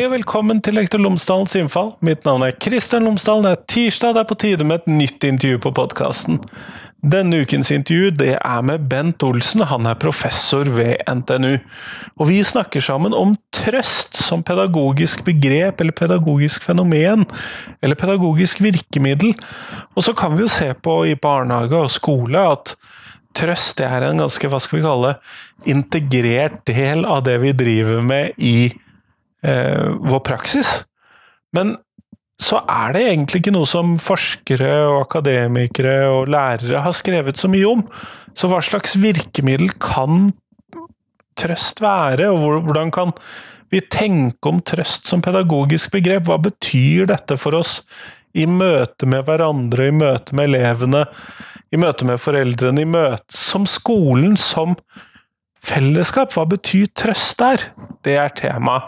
Hei og velkommen til Lektor Lomsdalens innfall. Mitt navn er Kristian Lomsdalen. Det er tirsdag, det er på tide med et nytt intervju på podkasten. Denne ukens intervju det er med Bent Olsen, han er professor ved NTNU. Og vi snakker sammen om trøst som pedagogisk begrep eller pedagogisk fenomen, eller pedagogisk virkemiddel. Og så kan vi jo se på i barnehage og skole at trøst det er en ganske, hva skal vi kalle, integrert del av det vi driver med i skolen Eh, vår praksis. Men så er det egentlig ikke noe som forskere og akademikere og lærere har skrevet så mye om. Så hva slags virkemiddel kan trøst være, og hvordan kan vi tenke om trøst som pedagogisk begrep? Hva betyr dette for oss i møte med hverandre, i møte med elevene, i møte med foreldrene, i møte som skolen, som Fellesskap, hva betyr trøst der? Det er tema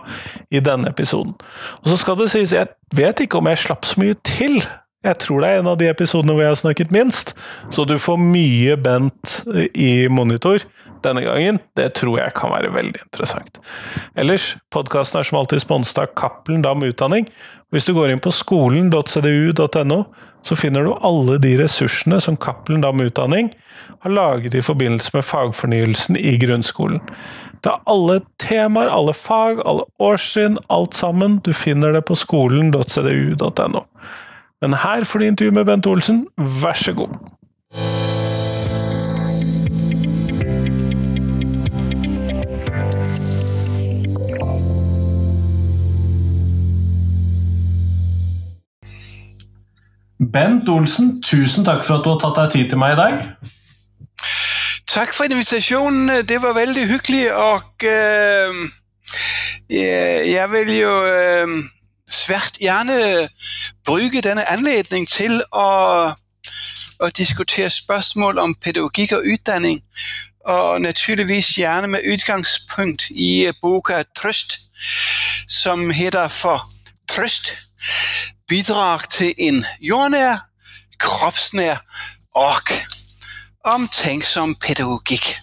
i denne episoden. Og så skal det sies, jeg vet ikke om jeg slapp så mye til. Jeg tror det er en av de episodene hvor jeg har snakket minst, så du får mye Bent eh, i monitor denne gangen. Det tror jeg kan være veldig interessant. Ellers, podkasten er som alltid sponset av Cappelen Dam Utdanning. Hvis du går inn på skolen.cdu.no, så finner du alle de ressursene som Cappelen Dam Utdanning har laget i forbindelse med fagfornyelsen i grunnskolen. Det er alle temaer, alle fag, alle årstrinn, alt sammen. Du finner det på skolen.cdu.no. Men her får du intervju med Bent Olsen, vær så god. Bent Olsen, tusen takk for at du har tatt deg tid til meg i dag. Tak for invitationen. Det var veldig hyggelig, og øh, jeg vil jo øh, svært gerne øh, bruge denne anledning til at, at diskutere spørgsmål om pædagogik og uddanning, og naturligvis gerne med udgangspunkt i øh, boka Trøst, som hedder for Trøst, bidrag til en jordnær, kropsnær og omtænksom pædagogik.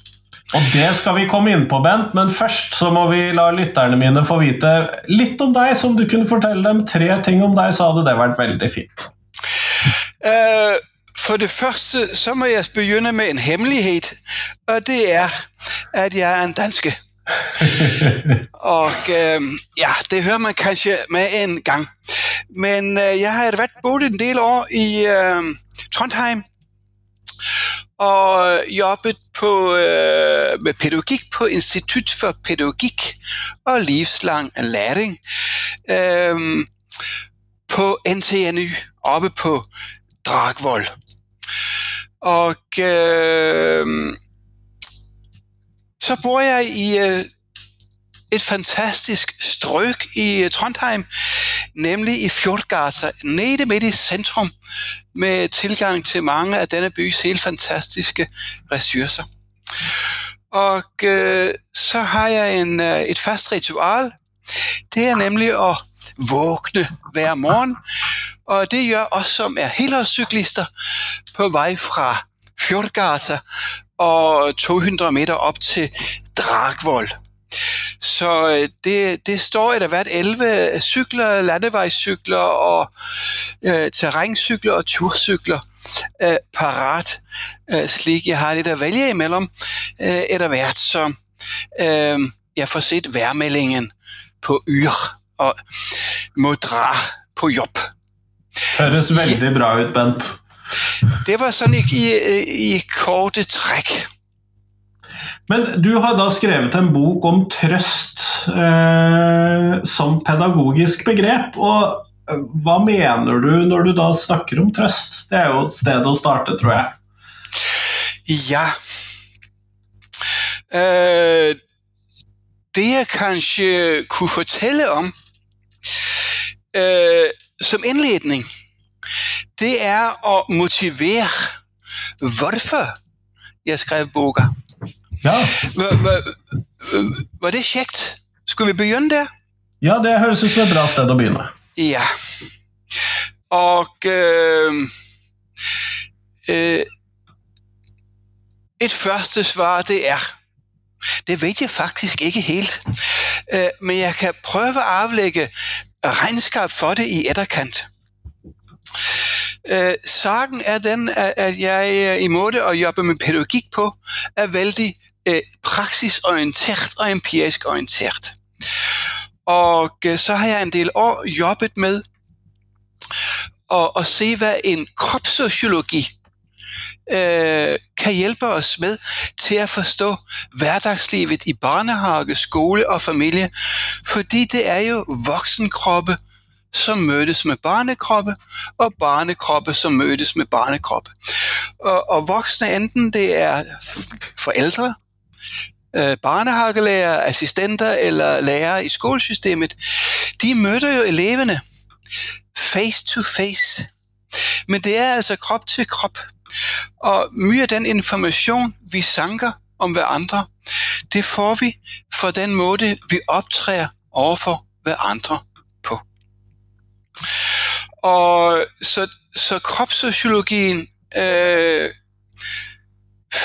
Og det skal vi komme inn på, Bent, men først så må vi la lytterne mine få vite litt om deg, som du kunne fortelle dem tre ting om deg, så hadde det vært veldig fint. Uh, for det første så må jeg begynne med en hemmelighet, og det er at jeg er en danske. og uh, ja, det hører man kanskje med en gang. Men uh, jeg har vært bodd en del år i Trondheim og øh, jobbet på, øh, med pædagogik på Institut for Pædagogik og Livslang Læring øh, på NTNU oppe på Dragvold. Og øh, så bor jeg i øh, et fantastisk strøk i øh, Trondheim, nemlig i Fjordgata, nede midt i centrum, med tilgang til mange af denne bys helt fantastiske ressourcer. Og øh, så har jeg en, øh, et fast ritual. Det er nemlig at vågne hver morgen, og det gør os, som er helårscyklister, på vej fra Fjordgata og 200 meter op til Dragvold. Så øh, det, det står at der været 11 cykler, landevejscykler og øh, terræncykler og turcykler øh, parat, øh, slik jeg har lidt at vælge imellem, øh, etter hvert så øh, jeg får set værmeldingen på yr og må dra på jobb. Høres veldig bra ut, Bent. Det var sådan i, i, i korte træk. Men du har da skrevet en bok om trøst eh, som pedagogisk begrep. og eh, Hva mener du når du da snakker om trøst? Det er jo et sted å starte, tror jeg. Ja. Eh, det jeg kanskje kunne fortelle om eh, som innledning, det er å motivere hvorfor jeg skrev boka. Ja. Var, det kjekt? Skulle vi begynne der? Ja, det høres ut som et bra sted å begynne. Ja. Og øh, øh, Et første svar, det er Det vet jeg faktisk ikke helt. øh, men jeg kan prøve at aflægge regnskab for det i etterkant. Øh, sagen er den, at jeg i måde at jobbe med pædagogik på, er vældig øh, praksisorienteret og empirisk orienteret. Og øh, så har jeg en del år jobbet med at, at se, hvad en kropssociologi øh, kan hjælpe os med til at forstå hverdagslivet i barnehage, skole og familie, fordi det er jo voksenkroppe, som mødes med barnekroppe, og barnekroppe, som mødes med barnekroppe. Og, og voksne, enten det er forældre, øh, barnehagelærer, assistenter eller lærere i skolesystemet, de møder jo eleverne face to face. Men det er altså krop til krop. Og mye af den information, vi sanker om hverandre, det får vi for den måde, vi optræder overfor hverandre på. Og så, så kropssociologien øh,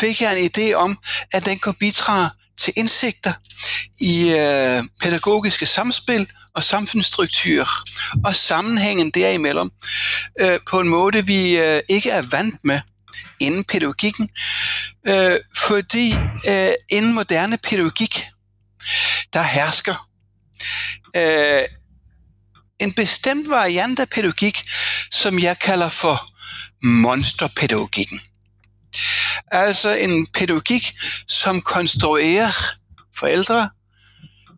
fik jeg en idé om, at den kunne bidrage til indsigter i øh, pædagogiske samspil og samfundsstrukturer og sammenhængen derimellem øh, på en måde, vi øh, ikke er vant med inden pædagogikken, øh, fordi øh, inden moderne pædagogik, der hersker øh, en bestemt variant af pædagogik, som jeg kalder for monsterpædagogikken. Altså en pædagogik, som konstruerer forældre,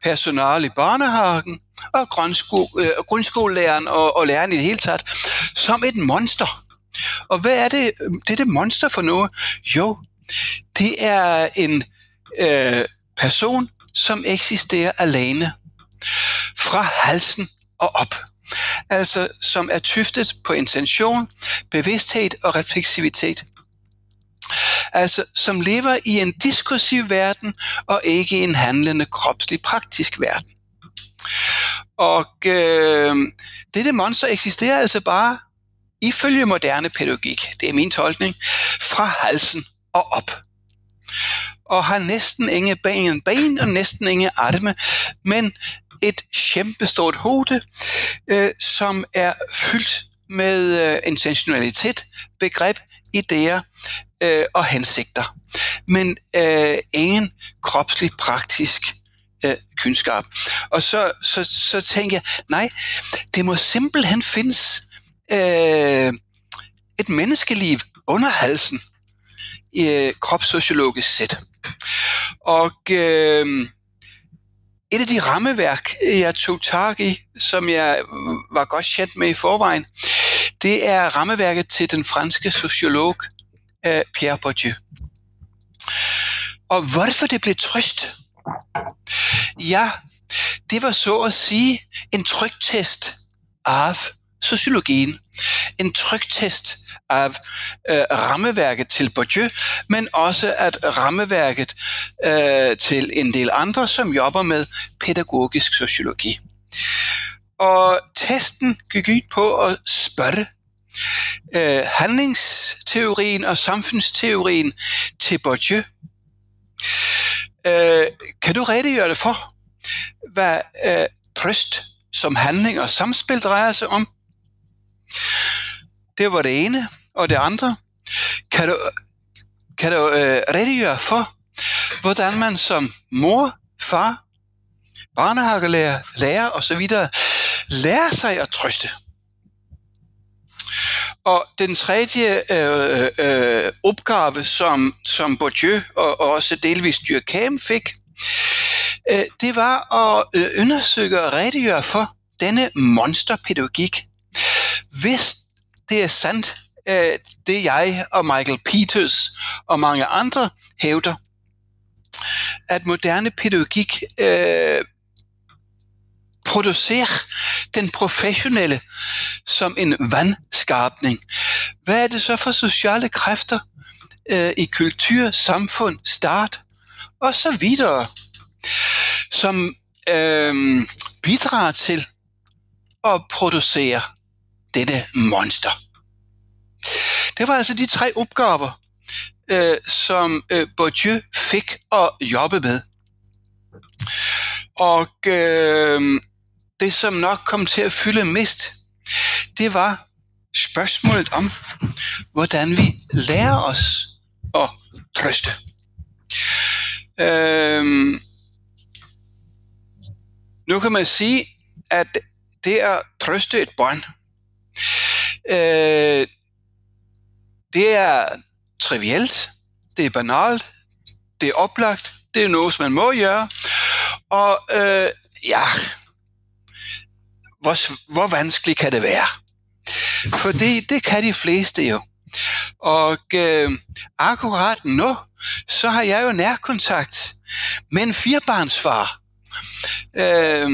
personale i børnehaven og grundsko- øh, grundskolelæreren og, og læreren i det hele taget som et monster. Og hvad er det, det er det monster for noget? Jo, det er en øh, person, som eksisterer alene fra halsen og op. Altså som er tyftet på intention, bevidsthed og refleksivitet. Altså som lever i en diskursiv verden og ikke i en handlende kropslig praktisk verden. Og øh, dette monster eksisterer altså bare ifølge moderne pædagogik, det er min tolkning, fra halsen og op. Og har næsten ingen ben, ben og næsten ingen arme, men et kæmpestort hoved, øh, som er fyldt med øh, intentionalitet, begreb, idéer øh, og hensigter. Men øh, ingen kropslig praktisk øh, kundskab. Og så, så, så tænker jeg, nej, det må simpelthen findes øh, et menneskeliv under halsen i øh, kropssociologisk sæt. Og øh, et af de rammeværk, jeg tog tag i, som jeg øh, var godt kendt med i forvejen, det er rammeværket til den franske sociolog øh, Pierre Bourdieu. Og hvorfor det blev trøst? Ja, det var så at sige en trygtest af sociologien. En trygtest af øh, rammeværket til Bourdieu, men også at rammeværket øh, til en del andre, som jobber med pædagogisk sociologi. Og testen gik ud på at spørge øh, handlingsteorien og samfundsteorien til Bourdieu. Øh, kan du redegøre det for, hvad øh, trøst som handling og samspil drejer sig om? Det var det ene. Og det andre, kan du, kan du øh, redegøre for, hvordan man som mor, far, barnehagelærer, lærer osv. lærer sig at trøste. Og den tredje øh, øh, opgave, som, som Bourdieu og, og også delvis Durkheim fik, øh, det var at øh, undersøge og redegøre for denne monsterpædagogik. Hvis det er sandt, øh, det jeg og Michael Peters og mange andre hævder, at moderne pædagogik øh, producerer den professionelle som en vandskabning. Hvad er det så for sociale kræfter øh, i kultur, samfund, start og så videre, som øh, bidrager til at producere dette monster. Det var altså de tre opgaver, øh, som øh, Bourdieu fik at jobbe med. Og øh, det, som nok kom til at fylde mest, det var spørgsmålet om, hvordan vi lærer os at trøste. Øhm, nu kan man sige, at det at trøste et barn, øh, det er trivielt, det er banalt, det er oplagt, det er noget, som man må gøre, og øh, hvor, hvor vanskeligt kan det være? Fordi det kan de fleste jo. Og øh, akkurat nu, så har jeg jo nærkontakt med en firebarnsfar. Øh,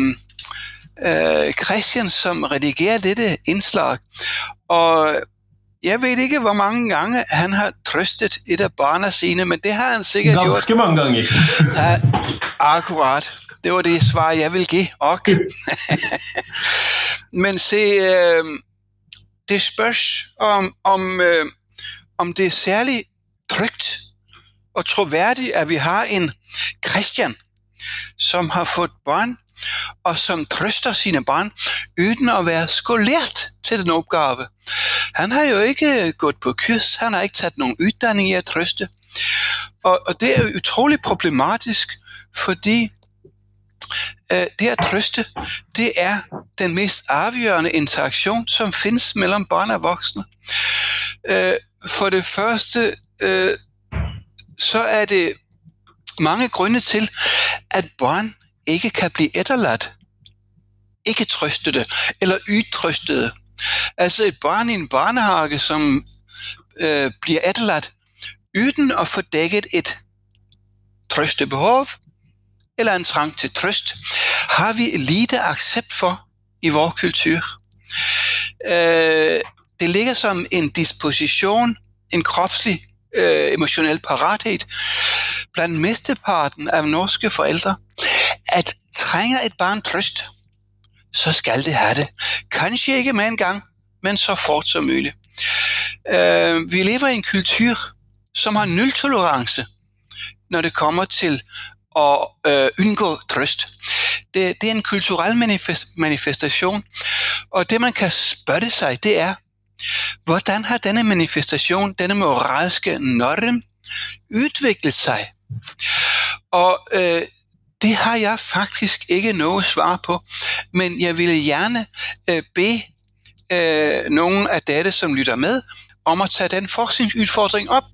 øh, Christian, som redigerer dette indslag. Og jeg ved ikke, hvor mange gange han har trøstet et af barna sine, men det har han sikkert Ganske gjort. Ganske mange gange. Ja, akkurat. Det var det svar, jeg vil give. Ok. men se, øh, det spørges om, om, øh, om det er særlig trygt og troværdigt, at vi har en Christian, som har fået børn, og som trøster sine barn, uden at være skoleret til den opgave. Han har jo ikke gået på kurs, han har ikke taget nogen uddannelse i at trøste. Og, og det er utroligt problematisk, fordi øh, det at trøste, det er den mest afgørende interaktion, som findes mellem børn og voksne. Øh, for det første, øh, så er det mange grunde til, at børn ikke kan blive etterladt, ikke trøstede eller ytrøstede. Altså et barn i en barnehage, som øh, bliver etterladt uden at få dækket et trøstebehov eller en trang til trøst, har vi lite accept for i vores kultur. Øh, det ligger som en disposition, en kropslig øh, emotionel parathed blandt mesteparten af norske forældre, at trænger et barn trøst, så skal det have det. Kanskje ikke med en gang, men så fort som muligt. Øh, vi lever i en kultur, som har nul tolerance, når det kommer til og øh, undgå trøst. Det, det er en kulturel manifest, manifestation, og det man kan spørge sig, det er, hvordan har denne manifestation, denne moralske norm, udviklet sig? Og øh, det har jeg faktisk ikke noget svar på, men jeg ville gerne øh, bede øh, nogen af dette, som lytter med, om at tage den forskningsudfordring op.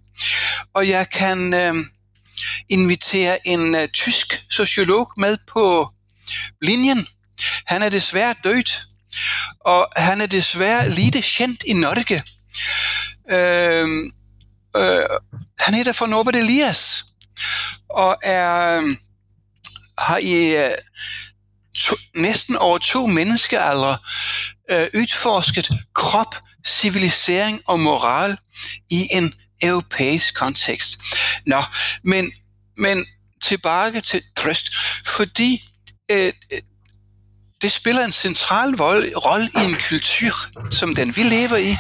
Og jeg kan øh, invitere en øh, tysk sociolog med på linjen. Han er desværre død, og han er desværre lite kendt i Norge. Øh, øh, han hedder for Norbert Elias, og er, øhm, har i øh, to, næsten over to menneskealdre øh, udforsket krop, civilisering og moral i en europæisk kontekst. Nå, men, men tilbage til trøst, fordi øh, øh det spiller en central rolle i en kultur, som den vi lever i,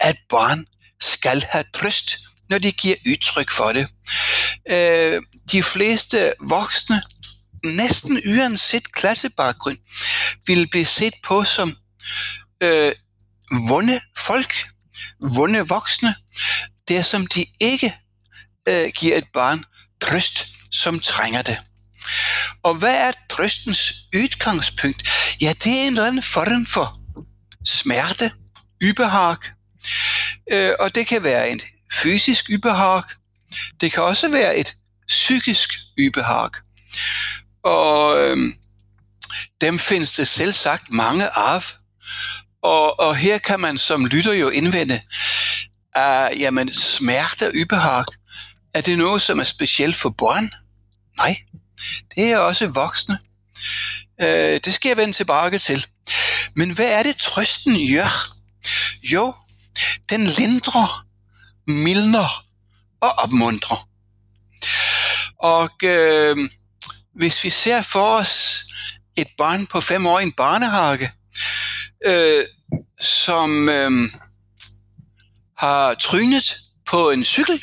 at børn skal have trøst, når de giver udtryk for det. Øh, de fleste voksne, næsten uanset klassebaggrund, vil blive set på som øh, vunde folk, vunde voksne, det som de ikke øh, giver et barn trøst, som trænger det. Og hvad er trøstens udgangspunkt? Ja, det er en eller anden form for smerte, ubehag, øh, og det kan være en fysisk ubehag, det kan også være et psykisk ubehag. Og øh, dem findes det selv sagt mange af. Og, og her kan man som lytter jo indvende, at jamen, smerte og ubehag, er det noget, som er specielt for børn? Nej, det er også voksne. Øh, det skal jeg vende tilbage til. Men hvad er det, trøsten gør? Jo, den lindrer, mildner og opmuntrer. Og øh, hvis vi ser for os et barn på fem år i en barnehage, øh, som øh, har trynet på en cykel,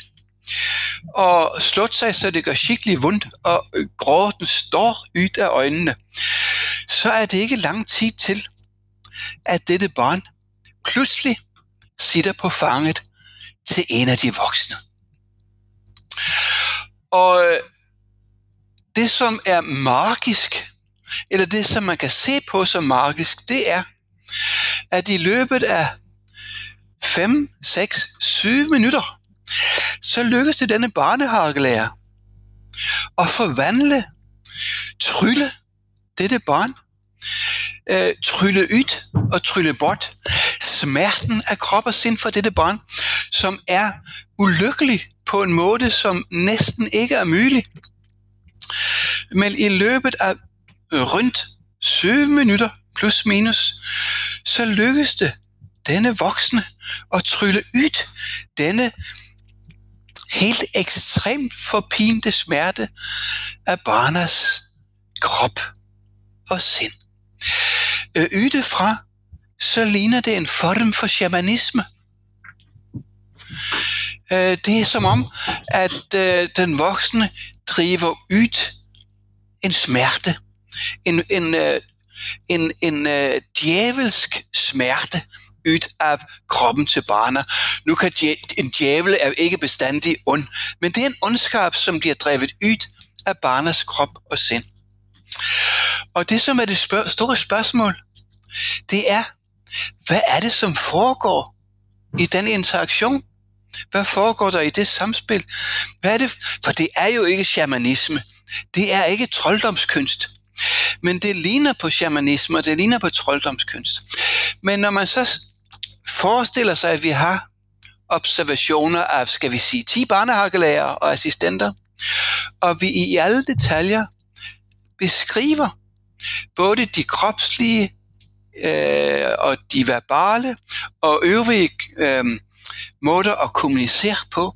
og slået sig, så det gør skikkelig vondt, og gråten står ud af øjnene, så er det ikke lang tid til, at dette barn pludselig sitter på fanget til en af de voksne. Og øh, det, som er magisk, eller det, som man kan se på som magisk, det er, at i løbet af 5, 6, 7 minutter, så lykkes det denne barnehagelærer at forvandle, trylle dette barn, øh, trylle ud og trylle bort smerten af krop og sind for dette barn, som er ulykkelig på en måde, som næsten ikke er mulig. Men i løbet af rundt 7 minutter plus minus, så lykkes det denne voksne at trylle ud denne helt ekstremt forpinte smerte af barnas krop og sind. Øh, Yde fra, så ligner det en form for shamanisme. Øh, det er som om, at øh, den voksne driver ud en smerte, en, en, en, en, en djævelsk smerte, ud af kroppen til barnet. Nu kan en djævel er ikke bestandig ond, men det er en ondskab, som bliver drevet ud af barnets krop og sind. Og det, som er det spørg- store spørgsmål, det er, hvad er det, som foregår i den interaktion? Hvad foregår der i det samspil? Hvad er det? For det er jo ikke shamanisme. Det er ikke trolddomskunst. Men det ligner på shamanisme, og det ligner på trolddomskunst. Men når man så forestiller sig, at vi har observationer af, skal vi sige, 10 barnehagelærer og assistenter, og vi i alle detaljer beskriver både de kropslige øh, og de verbale og øvrige øh, måder at kommunicere på,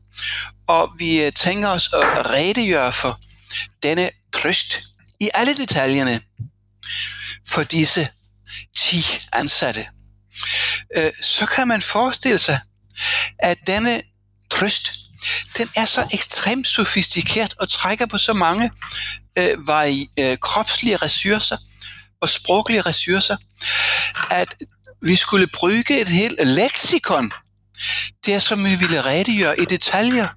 og vi øh, tænker os at redegøre for denne trøst i alle detaljerne for disse 10 ansatte øh, så kan man forestille sig, at denne trøst, den er så ekstremt sofistikeret og trækker på så mange øh, vari, øh, kropslige ressourcer og sproglige ressourcer, at vi skulle bruge et helt leksikon, det som vi ville redegøre i detaljer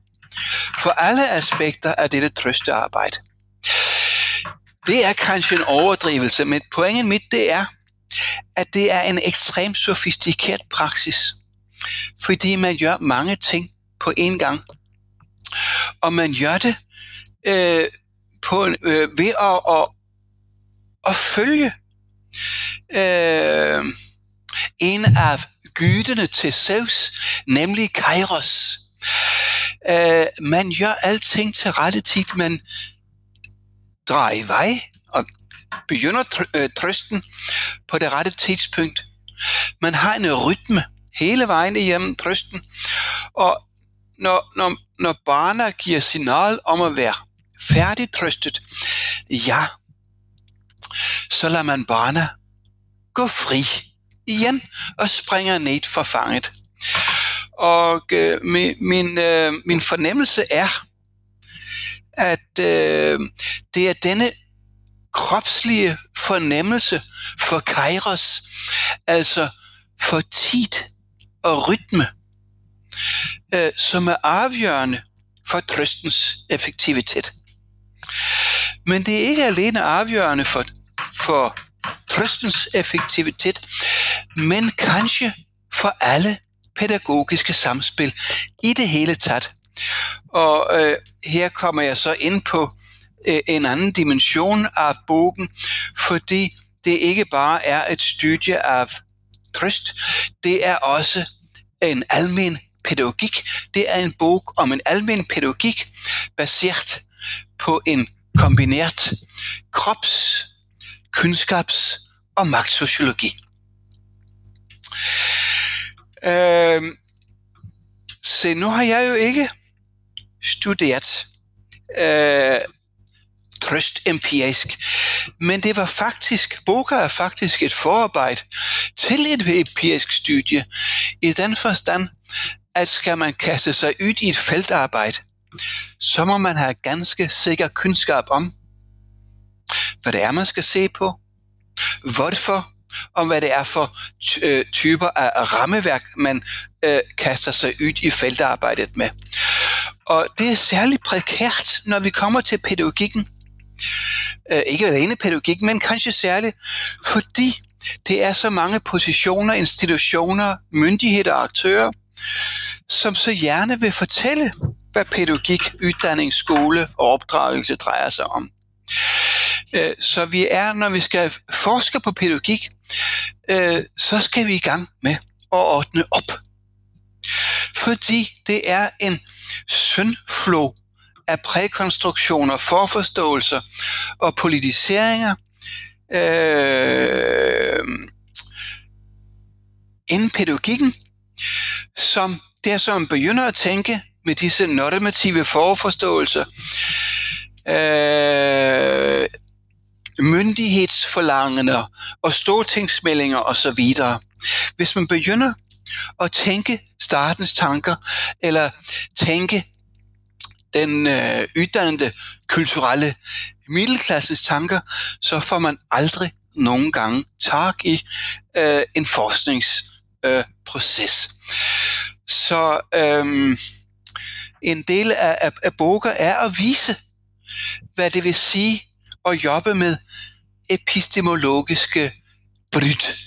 for alle aspekter af dette trøstearbejde. Det er kanskje en overdrivelse, men pointen mit det er, at det er en ekstremt sofistikeret praksis, fordi man gør mange ting på én gang. Og man gør det øh, på, øh, ved at, at, at følge øh, en af gyderne til Zeus, nemlig Kairos. Øh, man gør alting til rette tid, man drejer i vej, og begynder tr- øh, trøsten på det rette tidspunkt. Man har en rytme hele vejen igennem trøsten, og når, når, når barnet giver signal om at være færdig trøstet, ja, så lader man barnet gå fri igen og springer ned for fanget. Og øh, min, min, øh, min fornemmelse er, at øh, det er denne kropslige fornemmelse for kairos, altså for tid og rytme, øh, som er afgørende for trøstens effektivitet. Men det er ikke alene afgørende for, for trøstens effektivitet, men kanskje for alle pædagogiske samspil i det hele taget. Og øh, her kommer jeg så ind på Øh, Øh, en anden dimension af bogen, fordi det ikke bare er et studie af trøst, det er også en almen pædagogik. Det er en bog om en almen pædagogik, baseret på en kombineret krops, kundskabs og magtsociologi. Øh, se, nu har jeg jo ikke studeret øh, trøst empirisk. Men det var faktisk, Boga er faktisk et forarbejde til et empirisk studie, i den forstand, at skal man kaste sig ud i et feltarbejde, så må man have ganske sikker kundskab om, hvad det er, man skal se på, hvorfor, og hvad det er for øh, typer af rammeværk, man øh, kaster sig ud i feltarbejdet med. Og det er særligt prekært, når vi kommer til pædagogikken. Øh, ikke alene pædagogik, men kanskje særligt, fordi det er så mange positioner, institutioner, myndigheder og aktører, som så gerne vil fortælle, hvad pædagogik, uddannelse, skole og opdragelse drejer sig om. Øh, så vi er, når vi skal forske på pædagogik, øh, så skal vi i gang med at ordne op. Fordi det er en syndflå af prækonstruktioner, forforståelser og politiseringer øh, inden pædagogikken, som der som begynder at tænke med disse normative forforståelser, øh, myndighedsforlangende og stortingsmeldinger osv. Hvis man begynder at tænke startens tanker, eller tænke den øh, uddannende kulturelle middelklassens tanker, så får man aldrig nogen gange tag i øh, en forskningsproces. Øh, så øh, en del af, af, af bogen er at vise, hvad det vil sige at jobbe med epistemologiske bryt,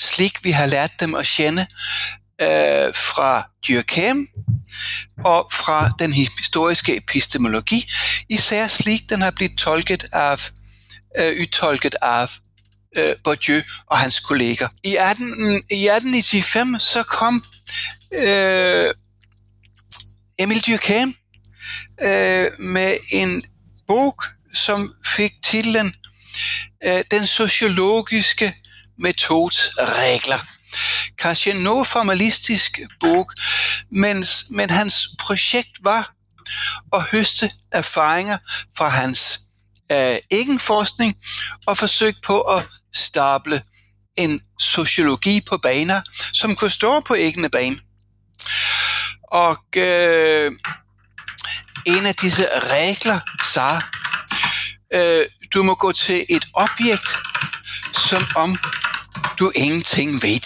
slik vi har lært dem at kende øh, fra Dyrkheim og fra den historiske epistemologi, især slik den har blivet tolket af, øh, udtolket af øh, Bourdieu og hans kolleger. I, 18, i 1895 så kom øh, Emil Durkheim øh, med en bog, som fik titlen øh, Den sociologiske metods regler. Kanskje en noget formalistisk bog, men, men hans projekt var at høste erfaringer fra hans øh, egen forskning og forsøge på at stable en sociologi på baner, som kunne stå på egne baner. Og øh, en af disse regler sagde, øh, du må gå til et objekt, som om du ingenting ved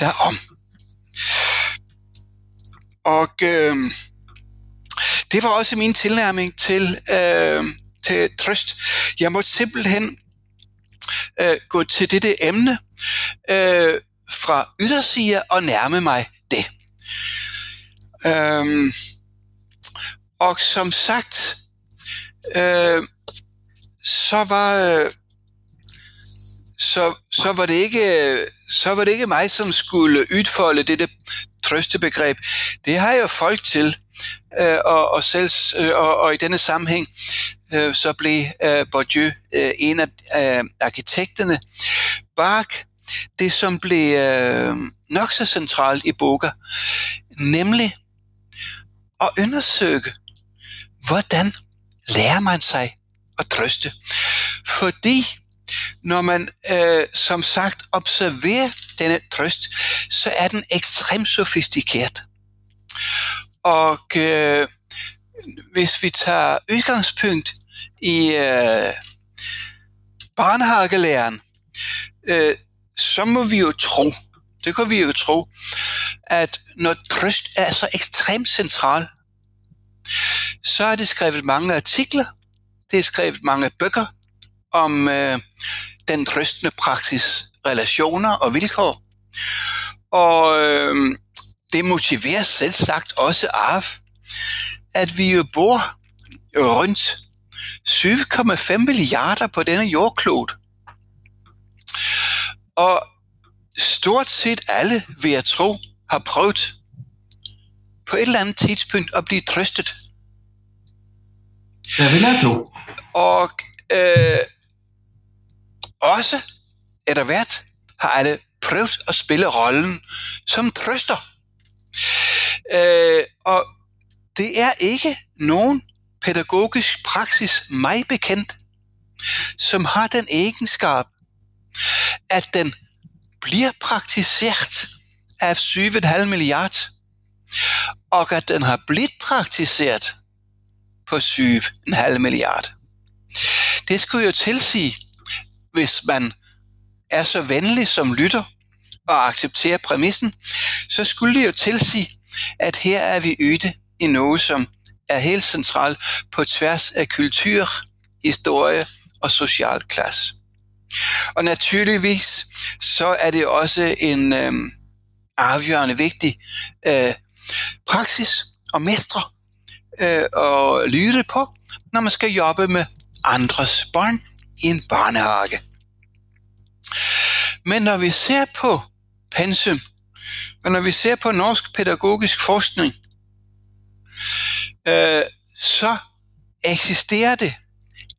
derom. Og øh, det var også min tilnærming til, øh, til trøst. Jeg måtte simpelthen øh, gå til dette emne øh, fra yderside og nærme mig det. Øh, og som sagt, øh, så var øh, så, så var det ikke så var det ikke mig som skulle udfolde dette trøstebegreb. Det har jo folk til, øh, og, og, selv, øh, og, og i denne sammenhæng øh, så blev øh, Bourdieu øh, en af øh, arkitekterne bak det, som blev øh, nok så centralt i bogen, nemlig at undersøge, hvordan lærer man sig at trøste. Fordi når man øh, som sagt observerer denne trøst, så er den ekstremt sofistikeret. Og øh, hvis vi tager udgangspunkt i øh, barnehagelæren, øh, så må vi jo tro, det kan vi jo tro, at når trøst er så ekstremt central, så er det skrevet mange artikler, det er skrevet mange bøger om øh, den trøstende praksis, relationer og vilkår. Og øh, det motiverer selv sagt også af, at vi jo bor rundt 7,5 milliarder på denne jordklode. Og stort set alle, vil jeg tro, har prøvet på et eller andet tidspunkt at blive trøstet. Det vil jeg tro. Og øh, også etter hvert har alle prøvet at spille rollen som trøster. Øh, og det er ikke nogen pædagogisk praksis mig bekendt, som har den egenskab, at den bliver praktiseret af 7,5 milliard, og at den har blivet praktiseret på 7,5 milliard. Det skulle jo tilsige, hvis man er så venlig som lytter og accepterer præmissen, så skulle det jo tilsige, at her er vi yde i noget, som er helt centralt på tværs af kultur, historie og social klasse. Og naturligvis så er det også en øh, afgørende vigtig øh, praksis og mestre øh, at lytte på, når man skal jobbe med andres børn i en barnehage. Men når vi ser på pensum, og når vi ser på norsk pædagogisk forskning, øh, så eksisterer det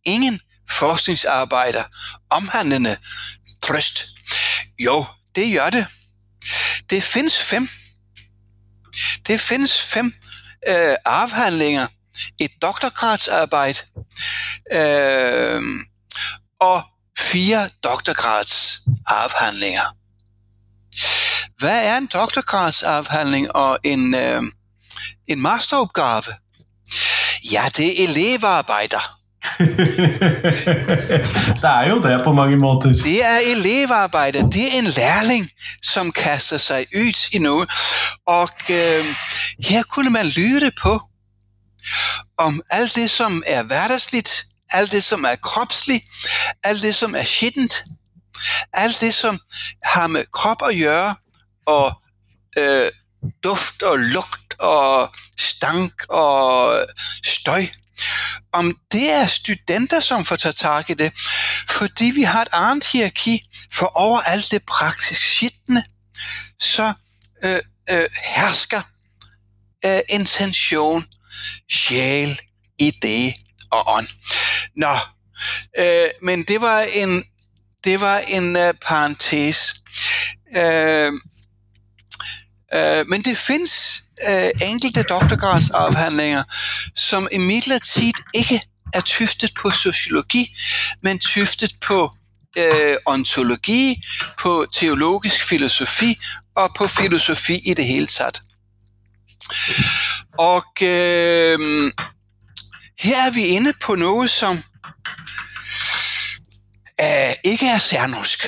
ingen forskningsarbejder omhandlende trøst. Jo, det gør det. Det findes fem. Det findes fem øh, afhandlinger. Et doktorgradsarbejde øh, og fire doktorgradsafhandlinger. Hvad er en doktorgradsafhandling og en, øh, en masteropgave? Ja, det er elevarbejder. det er jo det på mange måter. Det er elevarbejde. Det er en lærling, som kaster sig ud i noget. Og øh, her kunne man lytte på om alt det, som er hverdagsligt, alt det, som er kropsligt, alt det, som er skittent, alt det, som har med krop at gøre, og øh, duft og lugt og stank og støj. Om det er studenter, som får taget tak i det, fordi vi har et andet hierarki for over alt det praktisk skittende, så øh, øh, hersker øh, intention, sjæl, idé og ånd. Nå, øh, men det var en, det var en uh, parentes. Øh, øh, men det findes øh, enkelte doktorgradsafhandlinger, som imidlertid ikke er tyftet på sociologi, men tyftet på øh, ontologi, på teologisk filosofi og på filosofi i det hele taget. Og øh, her er vi inde på noget, som øh, ikke er særnorsk.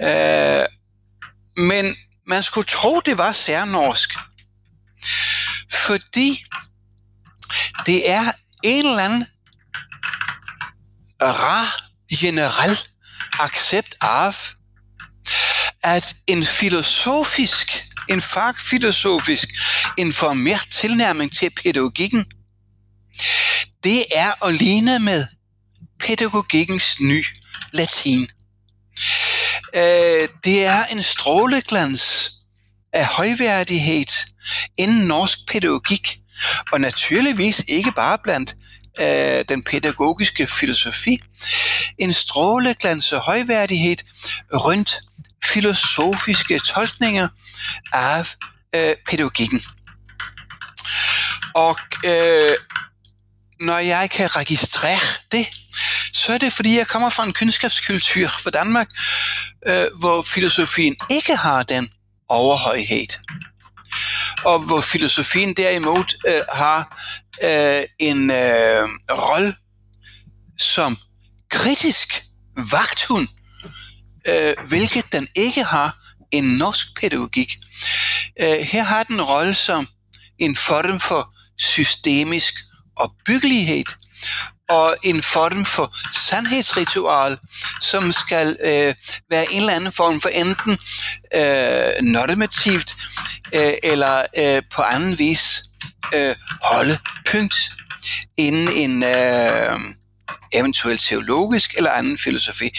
Øh, men man skulle tro, det var særnorsk. Fordi det er en eller anden rar generel accept af, at en filosofisk, en fagfilosofisk informeret tilnærming til pædagogikken, det er at ligne med pædagogikkens ny latin. Øh, det er en stråleglans af højværdighed inden norsk pædagogik, og naturligvis ikke bare blandt øh, den pædagogiske filosofi. En stråleglans af højværdighed rundt filosofiske tolkninger af øh, pædagogikken. Og øh, når jeg kan registrere det, så er det fordi, jeg kommer fra en kundskabskultur for Danmark, øh, hvor filosofien ikke har den overhøjhed. Og hvor filosofien derimod øh, har øh, en øh, rolle som kritisk vagthund, øh, hvilket den ikke har en norsk pædagogik. Øh, her har den rolle som en form for systemisk opbyggelighed, og en form for sandhedsritual, som skal øh, være en eller anden form for enten øh, normativt øh, eller øh, på anden vis øh, holde punkt inden en øh, eventuel teologisk eller anden filosofi.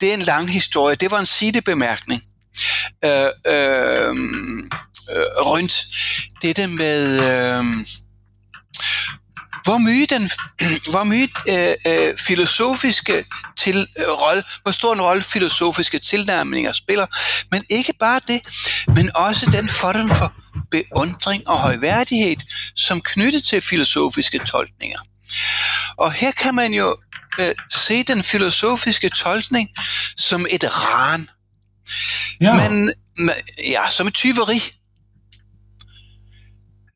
Det er en lang historie. Det var en sidebemærkning. Øh, øh, øh, rundt det med øh, hvor mye den hvor mye øh, øh, filosofiske til øh, rolle, hvor stor en rolle filosofiske tilnærmninger spiller, men ikke bare det, men også den form for beundring og højværdighed, som knyttet til filosofiske tolkninger. Og her kan man jo øh, se den filosofiske tolkning som et ran. Ja. Men, ja, som et tyveri.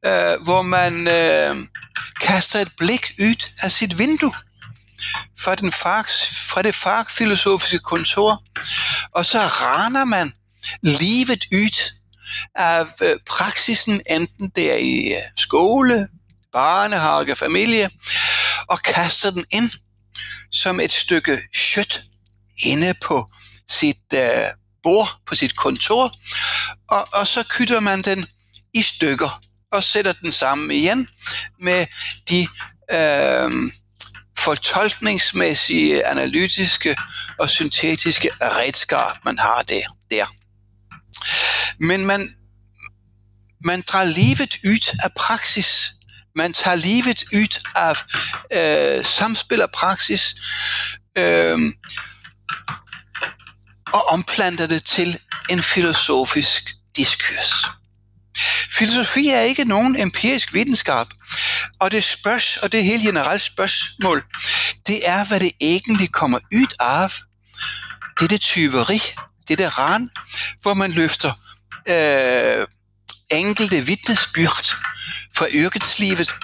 Øh, hvor man øh, kaster et blik ud af sit vindue fra, den fag, fra det fagfilosofiske kontor, og så raner man livet ud af øh, praksisen, enten det er i øh, skole, barnehage, familie, og kaster den ind som et stykke kjøtt inde på sit øh, bord, på sit kontor, og, og så kytter man den i stykker og sætter den sammen igen med de øh, fortolkningsmæssige, analytiske og syntetiske redskaber, man har der. der. Men man, man drar livet ud af praksis. Man tager livet ud af øh, samspil og praksis øh, og omplanter det til en filosofisk diskurs. Filosofi er ikke nogen empirisk videnskab, og det spørgs, og det er helt generelt spørgsmål, det er, hvad det egentlig kommer ud af. Det er det tyveri, det er det ran, hvor man løfter øh, enkelte vidnesbyrd fra yrkeslivet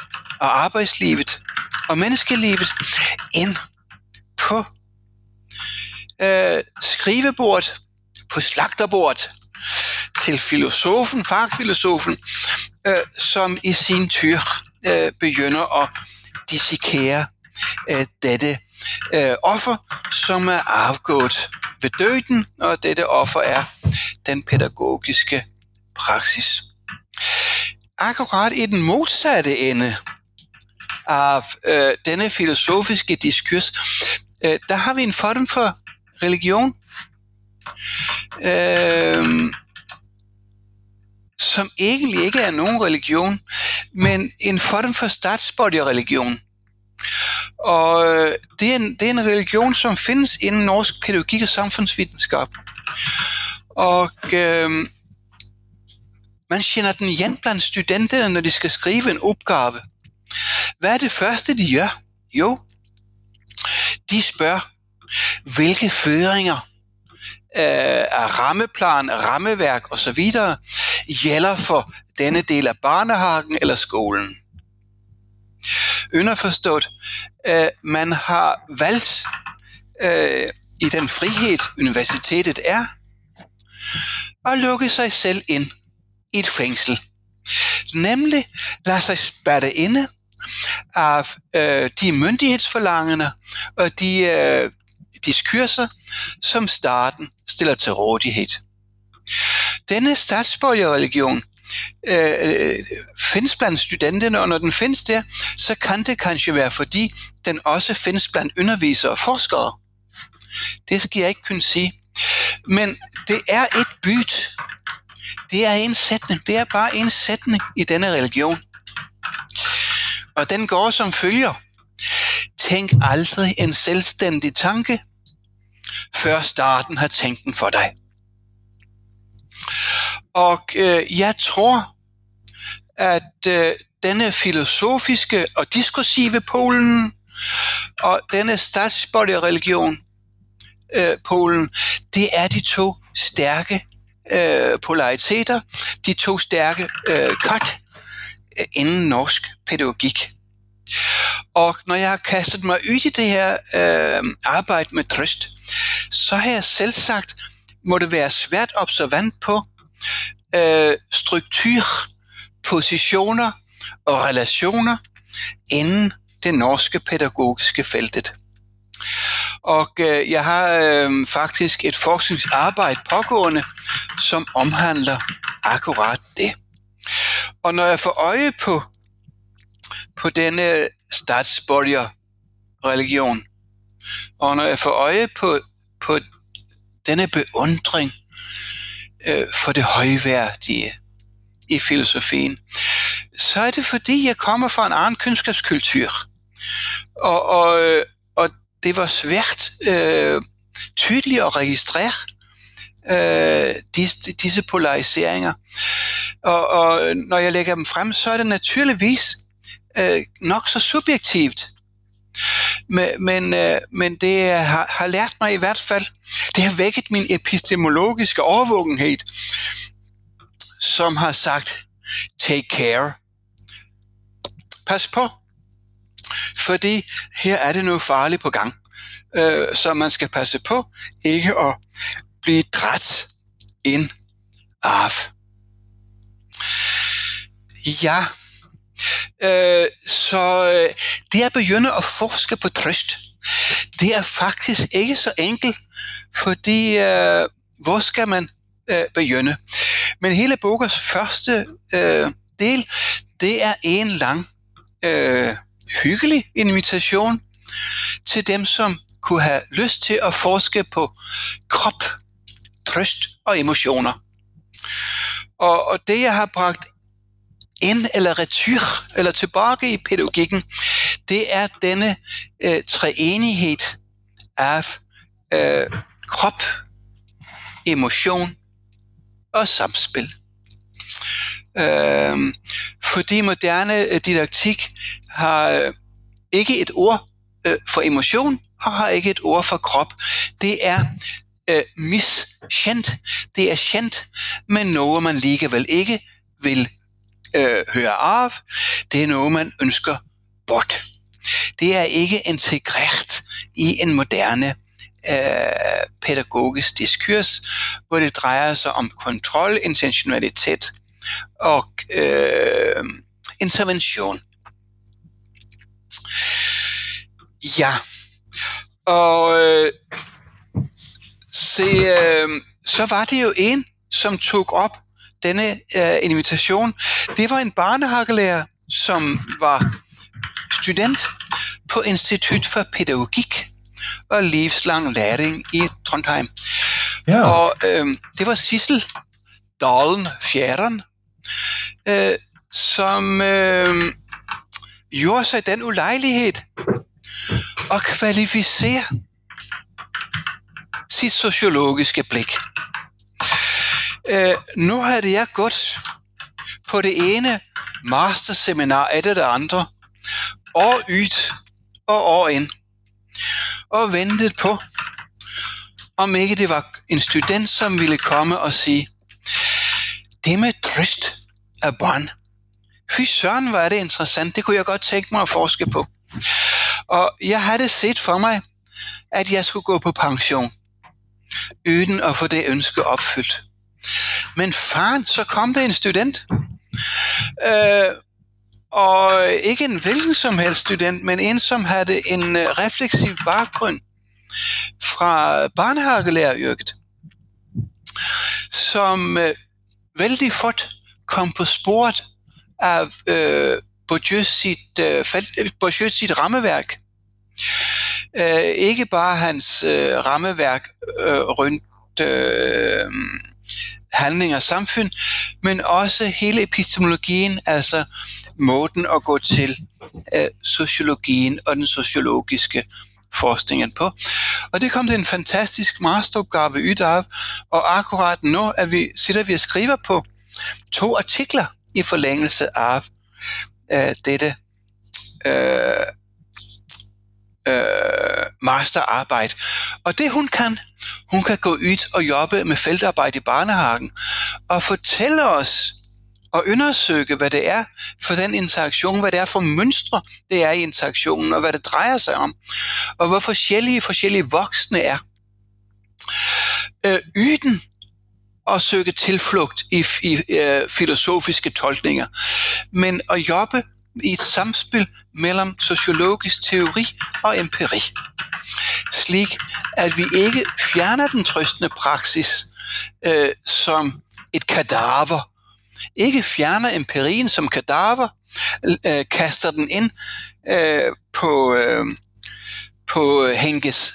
og arbejdslivet og menneskelivet ind på øh, skrivebordet, på slagterbordet, til filosofen, fagfilosofen, øh, som i sin tur øh, begynder at dissekere øh, dette øh, offer, som er afgået ved døden, og dette offer er den pædagogiske praksis. Akkurat i den modsatte ende af øh, denne filosofiske diskurs, øh, der har vi en form for religion, øh, som egentlig ikke er nogen religion, men en form for statsborgerreligion. Og øh, det er, en, det er en religion, som findes inden norsk pædagogik og samfundsvidenskab. Og øh, man kender den igen blandt studenterne, når de skal skrive en opgave. Hvad er det første, de gør? Jo, de spørger, hvilke føringer øh, af rammeplan, rammeværk osv gælder for denne del af barnehagen eller skolen. Underforstået, øh, man har valgt øh, i den frihed, universitetet er, at lukke sig selv ind i et fængsel. Nemlig lade sig spærre inde af øh, de myndighedsforlangende og de øh, diskurser, som staten stiller til rådighed. Denne statsborgerreligion øh, øh, findes blandt studenterne, og når den findes der, så kan det kanskje være, fordi den også findes blandt undervisere og forskere. Det skal jeg ikke kunne sige. Men det er et byt. Det er en sætning. Det er bare en sætning i denne religion. Og den går som følger. Tænk aldrig en selvstændig tanke, før starten har tænkt den for dig. Og øh, jeg tror, at øh, denne filosofiske og diskursive Polen og denne statsborgerreligion øh, Polen, det er de to stærke øh, polariteter, de to stærke øh, kat øh, inden norsk pædagogik. Og når jeg har kastet mig ud i det her øh, arbejde med trøst, så har jeg selv sagt, må det være svært observant på øh, struktur, positioner og relationer inden det norske pædagogiske feltet. Og øh, jeg har øh, faktisk et forskningsarbejde pågående, som omhandler akkurat det. Og når jeg får øje på, på denne statsborger religion, og når jeg får øje på, på denne beundring øh, for det højværdige i filosofien, så er det fordi, jeg kommer fra en anden kundskabskultur. Og, og, og det var svært øh, tydeligt at registrere øh, disse, disse polariseringer. Og, og når jeg lægger dem frem, så er det naturligvis øh, nok så subjektivt. Men, men, øh, men det har, har lært mig i hvert fald, det har vækket min epistemologiske overvågenhed, som har sagt, take care. Pas på, fordi her er det noget farligt på gang. Øh, så man skal passe på ikke at blive dræt ind af. Ja, øh, så øh, det at begynde at forske på trøst, det er faktisk ikke så enkelt, fordi øh, hvor skal man øh, begynde? Men hele bokens første øh, del, det er en lang, øh, hyggelig invitation til dem, som kunne have lyst til at forske på krop, trøst og emotioner. Og, og det, jeg har bragt ind eller retur, eller tilbage i pædagogikken, det er denne øh, treenighed af øh, krop, emotion og samspil. Øh, fordi moderne øh, didaktik har øh, ikke et ord øh, for emotion og har ikke et ord for krop. Det er øh, miskendt. Det er kendt, men noget man alligevel ikke vil øh, hører af. Det er noget man ønsker bort. Det er ikke integreret i en moderne øh, pædagogisk diskurs, hvor det drejer sig om kontrol, intentionalitet og øh, intervention. Ja, og øh, se, øh, så var det jo en, som tog op denne øh, invitation. Det var en barnehagelærer, som var student på Institut for Pædagogik og livslang læring i Trondheim. Ja. Og øh, det var Sissel Dalen Fjæren, øh, som øh, gjorde sig den ulejlighed at kvalificere sit sociologiske blik. Øh, nu havde jeg gået på det ene masterseminar efter det andre, år ud og år ind, og ventet på, om ikke det var en student, som ville komme og sige, det med trist af barn, fy søren, var det interessant, det kunne jeg godt tænke mig at forske på. Og jeg havde set for mig, at jeg skulle gå på pension, uden at få det ønske opfyldt. Men faren, så kom der en student, øh, og ikke en hvilken som helst student, men en, som havde en øh, refleksiv baggrund fra barnehagelæreryrket, som øh, vældig fort kom på sporet af øh, Bourdieu sit, øh, øh, Bourdieu sit rammeværk. Øh, ikke bare hans øh, rammeværk øh, rundt øh, handling og samfund, men også hele epistemologien, altså måden at gå til øh, sociologien og den sociologiske forskningen på. Og det kom til en fantastisk masteropgave ud af, og akkurat nu er vi, sidder vi og skriver på to artikler i forlængelse af øh, dette øh, øh, masterarbejde. Og det hun kan, hun kan gå ud og jobbe med feltarbejde i barnehagen og fortælle os og undersøge, hvad det er for den interaktion, hvad det er for mønstre, det er i interaktionen, og hvad det drejer sig om, og hvor forskellige forskellige voksne er. Øh, yden at søge tilflugt i, i øh, filosofiske tolkninger, men at jobbe i et samspil mellem sociologisk teori og empiri. Slik at vi ikke fjerner den trøstende praksis øh, som et kadaver, ikke fjerner empirien som kadaver, øh, kaster den ind øh, på, øh, på Henkes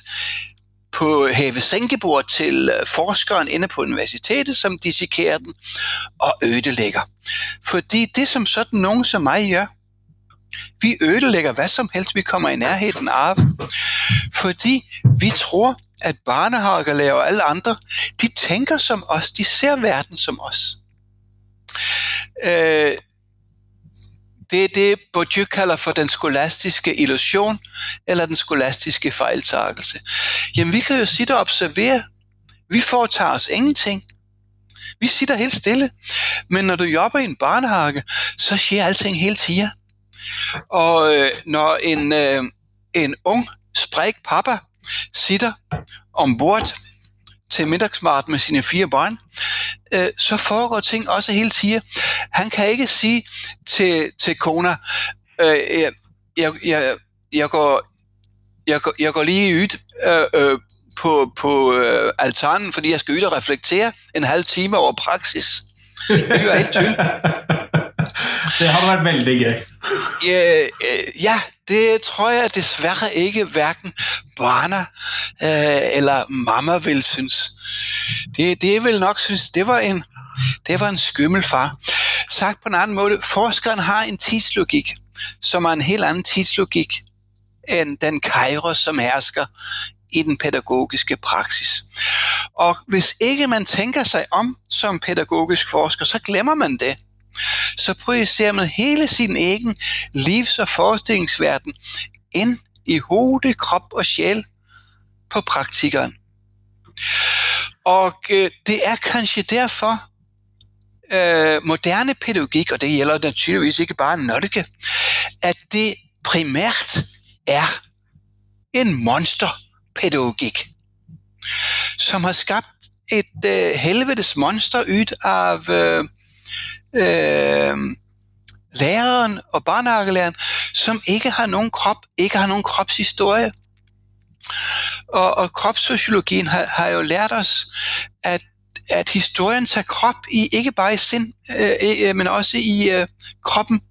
på have sænkebord til øh, forskeren inde på universitetet, som dissekerer den og ødelægger. Fordi det som sådan nogen som mig gør, vi ødelægger hvad som helst, vi kommer i nærheden af. Fordi vi tror, at barnehagelærer og alle andre, de tænker som os, de ser verden som os. Øh, det er det, Bourdieu kalder for den skolastiske illusion, eller den skolastiske fejltagelse. Jamen, vi kan jo sidde og observere. Vi foretager os ingenting. Vi sitter helt stille. Men når du jobber i en barnehage, så sker alting hele tiden. Og øh, når en, øh, en ung, spræk pappa sitter ombord til middagsmart med sine fire børn, øh, så foregår ting også helt tiden. Han kan ikke sige til, til kona, øh, jeg, jeg, jeg, jeg, går, jeg, går, jeg går lige ud øh, øh, på, på øh, altanen, fordi jeg skal ud og reflektere en halv time over praksis. Det er helt tydeligt. Det har været vældig gøy. Ja, øh, ja, det tror jeg desværre ikke hverken barna øh, eller mamma vil synes. Det, det vil nok synes, det var en, det var en skymmel far. Sagt på en anden måde, forskeren har en tidslogik, som er en helt anden tidslogik end den kairos, som hersker i den pædagogiske praksis. Og hvis ikke man tænker sig om som pædagogisk forsker, så glemmer man det. Så projicerer man hele sin egen livs- og forestillingsverden ind i hoved, krop og sjæl på praktikeren. Og øh, det er kanskje derfor, øh, moderne pædagogik, og det gælder naturligvis ikke bare nødke, at det primært er en monsterpædagogik, som har skabt et øh, helvedes monster ud af øh, øh, læreren og barnehagelæreren, som ikke har nogen krop, ikke har nogen kropshistorie. Og, og kropssociologien har, har jo lært os, at, at historien tager krop i, ikke bare i sind, øh, øh, men også i øh, kroppen.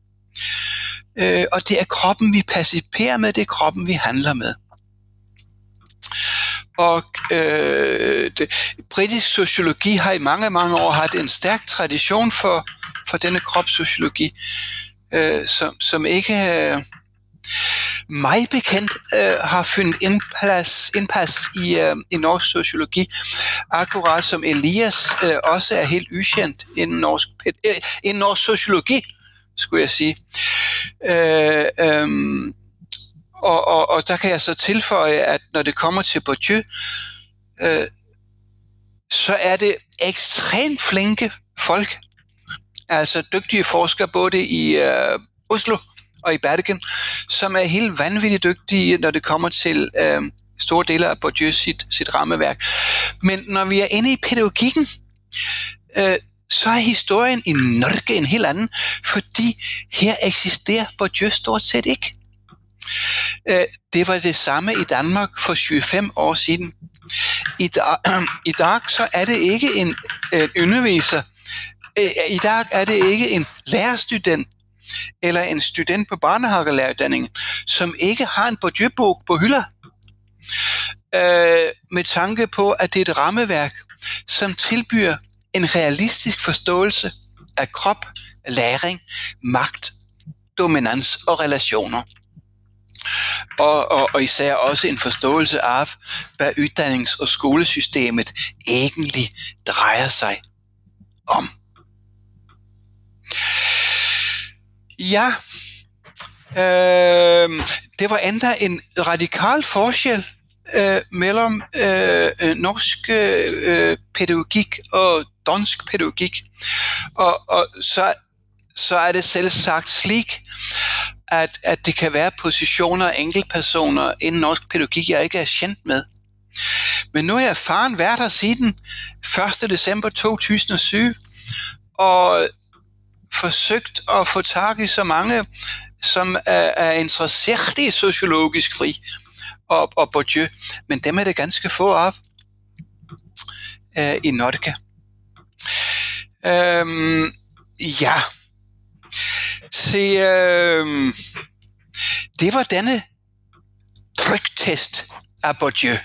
Øh, og det er kroppen, vi participerer med, det er kroppen, vi handler med. Og øh, det, britisk sociologi har i mange, mange år haft en stærk tradition for, for denne kropssociologi, øh, som, som ikke øh, mig bekendt øh, har fundet indpas, indpas i, øh, i norsk sociologi, akkurat som Elias øh, også er helt ukendt inden norsk, øh, inden norsk sociologi, skulle jeg sige. Øh, øh, og, og, og der kan jeg så tilføje, at når det kommer til Bourdieu, øh, så er det ekstremt flinke folk, altså dygtige forskere både i øh, Oslo og i Bergen, som er helt vanvittigt dygtige, når det kommer til øh, store dele af Bourdieu sit, sit rammeværk. Men når vi er inde i pædagogikken, øh, så er historien i Norge en helt anden, fordi her eksisterer Bourdieu stort set ikke. Øh, det var det samme i Danmark for 25 år siden. I dag, i dag så er det ikke en, en underviser, øh, i dag er det ikke en lærerstudent, eller en student på barnehagelæreruddanningen, som ikke har en Bourdieu-bog på hylder, øh, med tanke på, at det er et rammeværk, som tilbyder en realistisk forståelse af krop, læring, magt, dominans og relationer. Og, og, og især også en forståelse af, hvad uddannings- og skolesystemet egentlig drejer sig om. Ja, øh, det var endda en radikal forskel øh, mellem øh, norsk øh, pædagogik og dansk pædagogik. Og, og så, så er det selv sagt slik, at, at det kan være positioner og enkeltpersoner inden norsk pædagogik, jeg ikke er kendt med. Men nu er jeg faren været her siden 1. december 2007, og forsøgt at få tak i så mange, som er, er interesseret i sociologisk fri og, og Bourdieu, men dem er det ganske få af øh, i Norge. Øhm, ja, se, øh, det var denne tryktest af Bourdieu.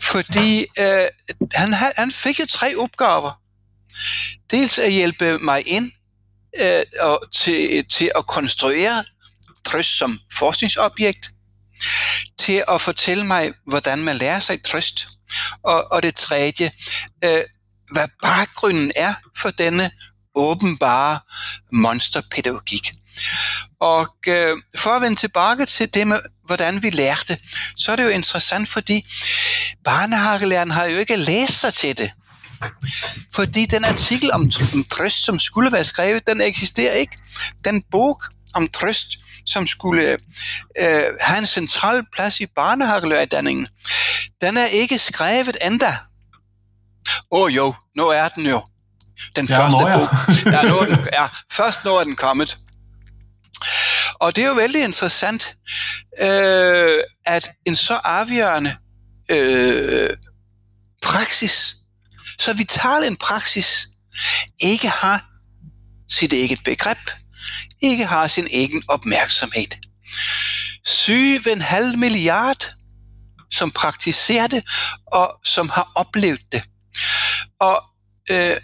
Fordi øh, han, han fik jo tre opgaver. Dels at hjælpe mig ind øh, og til, til at konstruere trøst som forskningsobjekt, til at fortælle mig, hvordan man lærer sig trøst, og, og det tredje, øh, hvad baggrunden er for denne åbenbare monsterpædagogik. Og øh, for at vende tilbage til det med, hvordan vi lærte, så er det jo interessant, fordi barnehagelæreren har jo ikke læst sig til det. Fordi den artikel om, om trøst, som skulle være skrevet, den eksisterer ikke. Den bog om trøst, som skulle øh, have en central plads i barnehagelærerdanningen, den er ikke skrevet endda. Åh oh, jo, nu er den jo. Den Ja, første bog. Ja, nu er den, ja, først nu er den kommet. Og det er jo vældig interessant, øh, at en så afgørende øh, praksis, så vital en praksis, ikke har sit eget begreb, ikke har sin egen opmærksomhed. 7,5 milliard, som praktiserer det, og som har oplevet det. Og øh,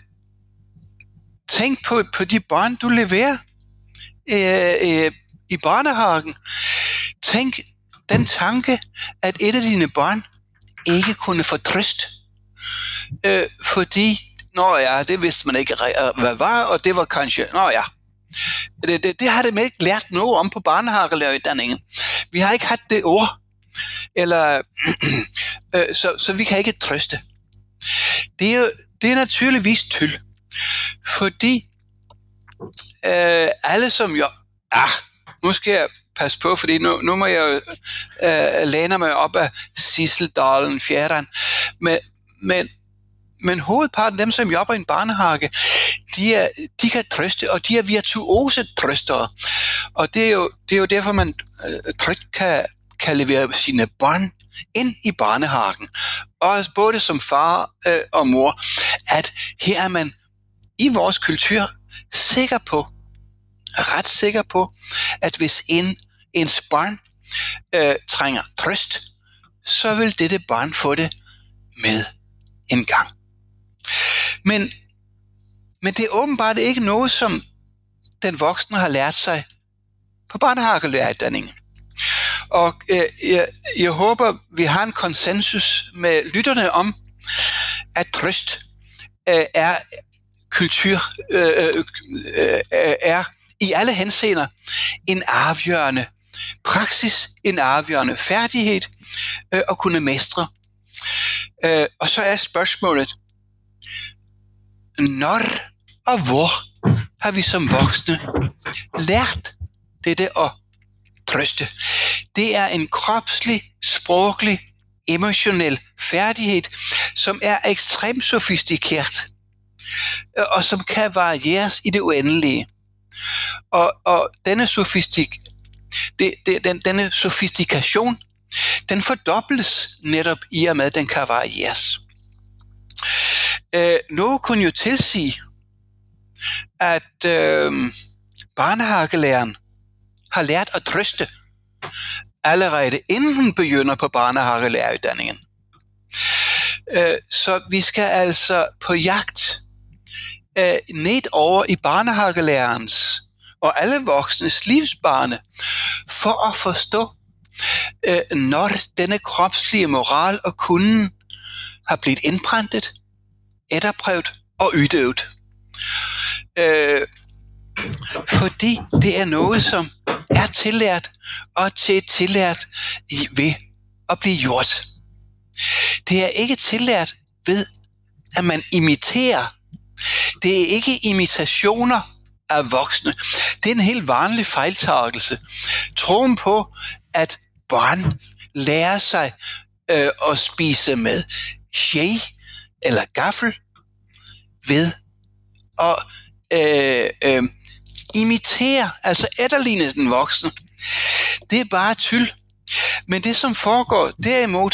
tænk på, på de børn, du leverer øh, øh, i børnehagen. Tænk den tanke, at et af dine børn ikke kunne få trøst, øh, fordi, nå ja, det vidste man ikke, øh, hvad var, og det var kanskje, nå ja, det, det, det har det ikke lært noget om på barnehagelæreruddanningen. Vi har ikke haft det ord, eller, øh, så, så vi kan ikke trøste. Det er, det er naturligvis tyld, fordi øh, alle som jo, ah, nu skal jeg passe på, fordi nu, nu må jeg jo øh, læne mig op af Sisseldalen, Fjerderen, men, men, men hovedparten af dem, som jobber i en barnehage, de, er, de kan trøste, og de er virtuose trøstere. Og det er jo, det er jo derfor, man øh, trygt kan, kan levere sine børn ind i barnehagen. Og både som far øh, og mor, at her er man i vores kultur sikker på, ret sikker på, at hvis en, ens barn øh, trænger trøst, så vil dette barn få det med en gang. Men, men det er åbenbart ikke noget, som den voksne har lært sig på barnehagelærerdanningen. Og øh, jeg, jeg håber, vi har en konsensus med lytterne om, at trøst øh, er kultur, øh øh, øh, øh, er i alle henseender en afgørende praksis, en afgørende færdighed øh, at kunne mestre. Øh, og så er spørgsmålet, når og hvor har vi som voksne lært dette at trøste? Det er en kropslig, sproglig, emotionel færdighed, som er ekstremt sofistikeret, og som kan varieres i det uendelige. Og, og denne, sofistik, det, det, den, denne sofistikation, den fordobles netop i og med, at den kan varieres. Øh, noget kunne jo tilsige, at øh, barnehagelæreren har lært at trøste allerede inden hun begynder på barnehagelæreruddanningen. Øh, så vi skal altså på jagt øh, ned over i barnehagelærerens og alle voksnes livsbane for at forstå, øh, når denne kropslige moral og kunden har blevet indprintet, etterprøvet og udøvet. Øh, fordi det er noget, som er tillært og til tillært i- ved at blive gjort. Det er ikke tillært ved, at man imiterer. Det er ikke imitationer af voksne. Det er en helt vanlig fejltagelse. Troen på, at børn lærer sig øh, at spise med skje eller gaffel ved at øh, øh, imitere, altså efterligne den voksne. Det er bare tyld. Men det, som foregår derimod,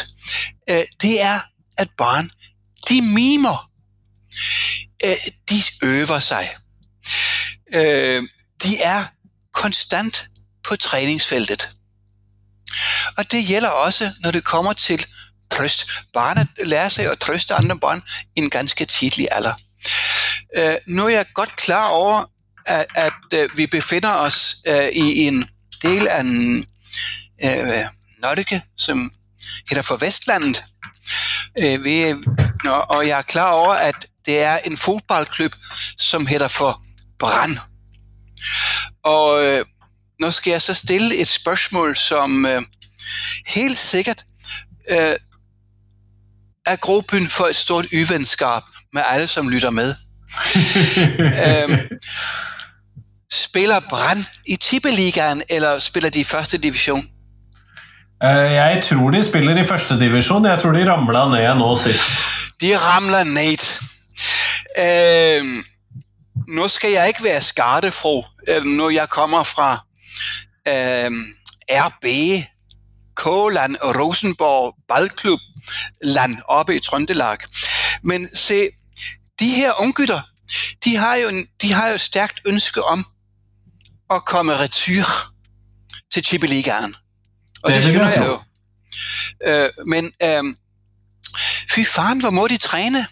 øh, det er, at børn, de mimer. Øh, de øver sig. Øh, de er konstant på træningsfeltet. Og det gælder også, når det kommer til trøst. Barnet lærer sig at trøste andre børn i en ganske tidlig alder. Øh, nu er jeg godt klar over, at, at øh, vi befinder os øh, i en del af en, øh, Norge, som hedder for Vestlandet. Øh, vi, og, og jeg er klar over, at det er en fodboldklub, som hedder for Brand. Og øh, nu skal jeg så stille et spørgsmål, som øh, helt sikkert øh, er grobyen for et stort uvenskab med alle, som lytter med. øhm, spiller Brand i Tippeligaen, eller spiller de i første division? Eh, Jeg tror de spiller i førstedivisjon. Jeg tror de ramla ned nå sist. De ramler ned. Øh, nu skal jeg ikke være skadefro, øh, når jeg kommer fra øh, RB, Kåland Rosenborg Ballklub land oppe i Trøndelag. Men se, de her unggutter, de har jo, en, de har jo et stærkt ønske om at komme retur til Tippeligaen. Og Det det, det synes jeg jo. Øh, men øh, fy faren, hvor må de træne?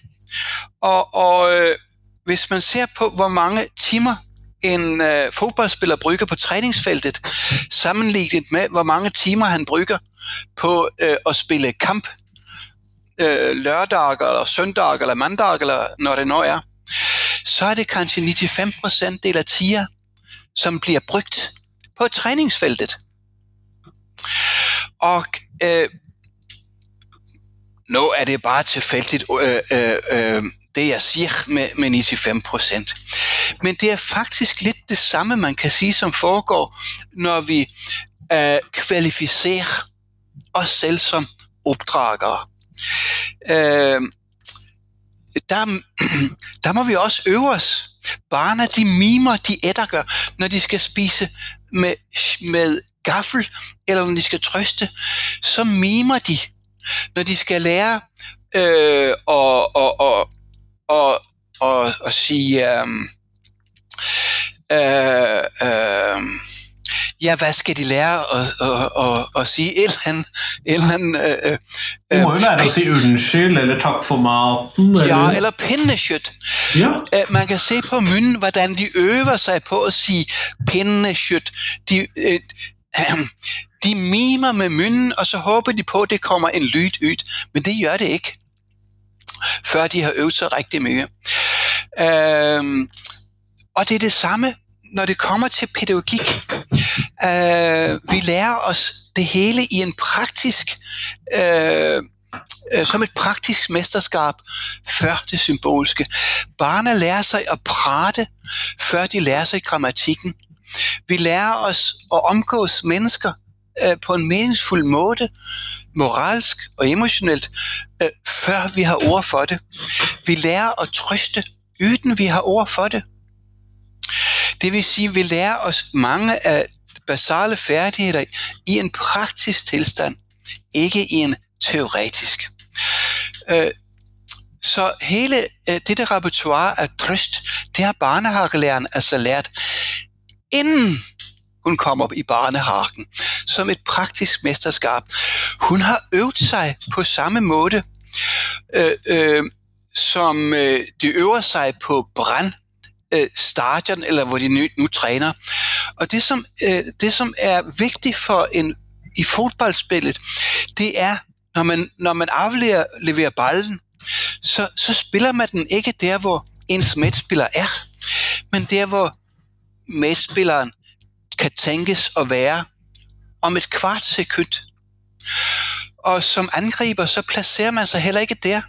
Og, og øh, hvis man ser på, hvor mange timer en øh, fodboldspiller bruger på træningsfeltet, sammenlignet med, hvor mange timer han bruger på øh, at spille kamp øh, lørdag, eller søndag, eller mandag, eller når det nu er, så er det kanskje 95% del af tider, som bliver brugt på træningsfeltet. Og øh, nu er det bare tilfældigt, øh, øh, øh, det jeg siger med, med 95 procent. Men det er faktisk lidt det samme, man kan sige, som foregår, når vi øh, kvalificerer os selv som opdragere. Øh, der, der må vi også øve os. Barna, de mimer, de ættergør, når de skal spise med, med gaffel, eller når de skal trøste, så mimer de. Når de skal lære øh, og, og, og, og, og, og sige, øh, øh, øh, ja, hvad skal de lære at, at, at, at sige? Et eller andet, et eller andet øh, De må jo lære å si unnskyld eller takk for maten. Eller... Ja, eller pinnekjøtt. Ja. Øh, Man kan se på munden, hvordan de øver sig på at sige pinnekjøtt. De, øh, de mimer med munden, og så håber de på, at det kommer en lyd ud. Men det gør det ikke, før de har øvet sig rigtig mye. Øhm, og det er det samme, når det kommer til pædagogik. Øh, vi lærer os det hele i en praktisk, øh, øh, som et praktisk mesterskab, før det symbolske. Barna lærer sig at prate, før de lærer sig grammatikken. Vi lærer os at omgås mennesker øh, på en meningsfuld måde, moralsk og emotionelt, øh, før vi har ord for det. Vi lærer at trøste, uden vi har ord for det. Det vil sige, at vi lærer os mange af basale færdigheder i en praktisk tilstand, ikke i en teoretisk. Øh, så hele øh, dette repertoire af trøst, det har barnehagelæreren altså lært, inden hun kommer i barnehagen, som et praktisk mesterskab. Hun har øvet sig på samme måde, øh, øh, som øh, de øver sig på brand øh, stadion, eller hvor de nu, nu træner. Og det som, øh, det, som er vigtigt for en i fodboldspillet, det er, når man, når man afleverer leverer ballen, så, så spiller man den ikke der, hvor ens medspiller er, men der, hvor medspilleren kan tænkes at være om et kvart sekund. Og som angriber, så placerer man sig heller ikke der,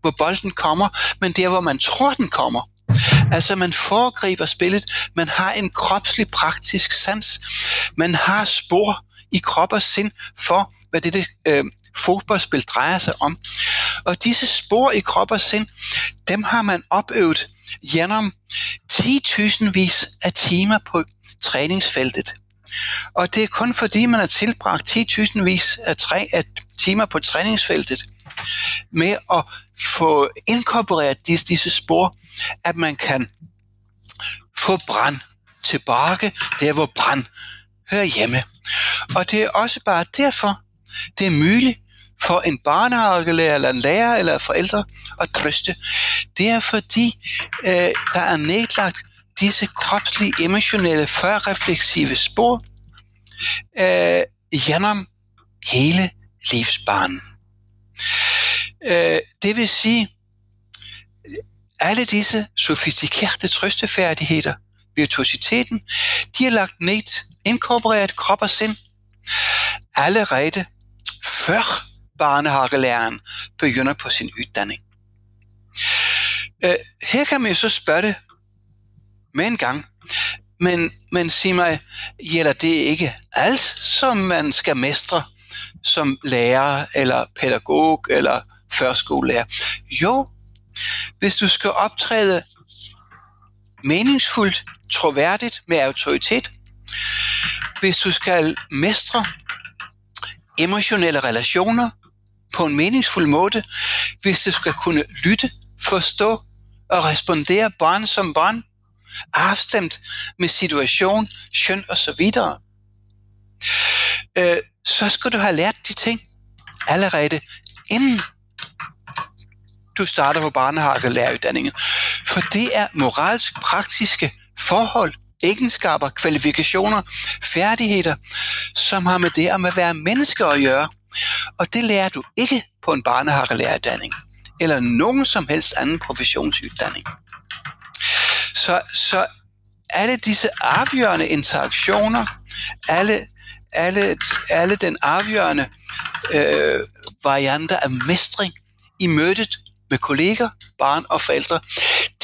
hvor bolden kommer, men der, hvor man tror, den kommer. Altså man foregriber spillet, man har en kropslig praktisk sans, man har spor i krop og sind for, hvad det øh, fodboldspil drejer sig om. Og disse spor i krop og sind, dem har man opøvet gennem 10.000 vis af timer på træningsfeltet. Og det er kun fordi, man har tilbragt 10.000 vis af, træ, af timer på træningsfeltet med at få inkorporeret disse, disse spor, at man kan få brand tilbage, der hvor brand hører hjemme. Og det er også bare derfor, det er muligt for en barnehagelærer, eller en lærer, eller forældre at trøste. Det er fordi, øh, der er nedlagt disse kropslige, emotionelle, førrefleksive spor øh, gennem hele livsbanen. Øh, det vil sige, alle disse sofistikerede trøstefærdigheder, virtuositeten, de er lagt ned, inkorporeret krop og sind, allerede før barnehagelæreren begynder på sin uddannelse. Øh, her kan man jo så spørge med en gang. men, men sig mig, gælder det ikke alt, som man skal mestre som lærer, eller pædagog, eller førskolelærer? Jo, hvis du skal optræde meningsfuldt, troværdigt, med autoritet, hvis du skal mestre emotionelle relationer på en meningsfuld måde, hvis du skal kunne lytte, forstå og respondere barn som barn, afstemt med situation, skøn og så videre, øh, så skal du have lært de ting allerede inden du starter på barnehavelæreruddannelsen. For det er moralsk praktiske forhold, egenskaber, kvalifikationer, færdigheder, som har med det at være menneske at gøre. Og det lærer du ikke på en barnehavelæreruddannelse eller nogen som helst anden professionsuddannelse. Så, så alle disse afgørende interaktioner, alle, alle, alle den afgørende øh, varianter af mestring i mødet med kolleger, barn og forældre,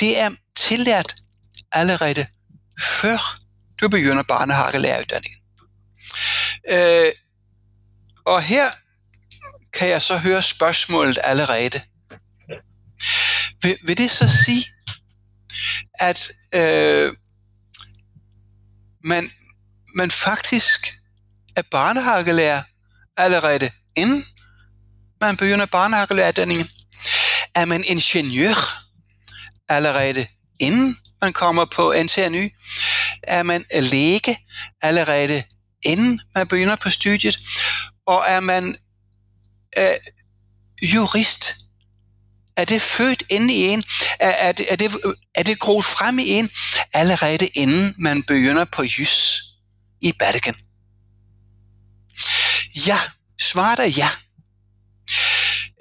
det er tillært allerede før du begynder barnehavelæreruddannelsen. Øh, og her kan jeg så høre spørgsmålet allerede. Vil, vil det så sige, at øh, man, man faktisk er barnehagelærer allerede inden man begynder barnehavelæreruddannelsen? Er man ingeniør allerede inden man kommer på NTNY? Er man læge allerede inden man begynder på studiet? Og er man øh, jurist er det født inde i en? Er, er, det, er, det, er det groet frem i en allerede inden man begynder på jys i Vatikan? Ja, svaret er ja.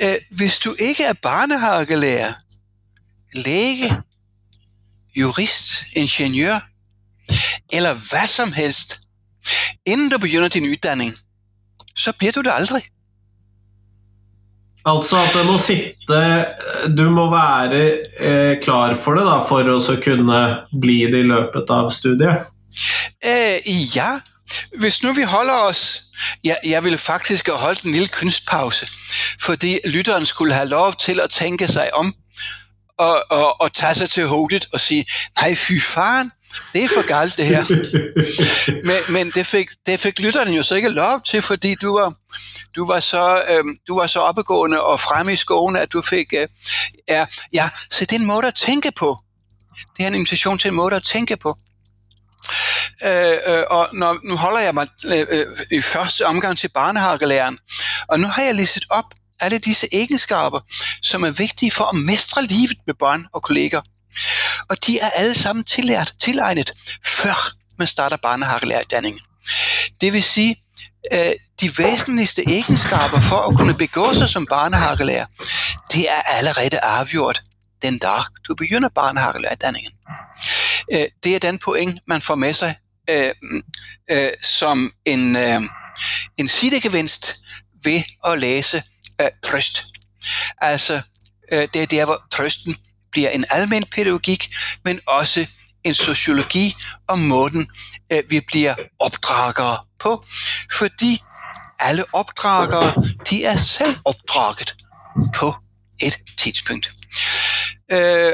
Øh, hvis du ikke er barnehagelærer, læge, jurist, ingeniør, eller hvad som helst, inden du begynder din uddannelse, så bliver du det aldrig. Altså at det må sitte Du må være eh, klar for det da, for å kunne bli det i løpet av studiet? Øh, ja, hvis nu vi holder os... Ja, jeg ville faktisk have holdt en lille kunstpause, fordi lytteren skulle have lov til at tænke sig om og, og, og tage sig til hovedet og sige, nej fy faren, det er for galt det her. men men det, fik, det fik lytterne jo så ikke lov til, fordi du var, du var så, øh, du var så oppegående og fremme i skoen, at du fik... Øh, ja, ja, så det er en måde at tænke på. Det er en invitation til en måde at tænke på. Øh, øh, og når, nu holder jeg mig øh, øh, i første omgang til barnehagelæreren, og nu har jeg listet op alle disse egenskaber, som er vigtige for at mestre livet med børn og kolleger. Og de er alle sammen tillært, tilegnet, før man starter barnehagelærerdanningen. Det vil sige, øh, de væsentligste egenskaber for at kunne begå sig som barnehagelærer, det er allerede afgjort den dag, du begynder barnehagelærerdanningen. Øh, det er den point, man får med sig øh, øh, som en, øh, en sidegevinst ved at læse øh, trøst. Altså, øh, det er der, hvor trøsten bliver en almen pædagogik, men også en sociologi om måden, øh, vi bliver opdragere på. Fordi alle opdragere, de er selv opdraget på et tidspunkt. Øh,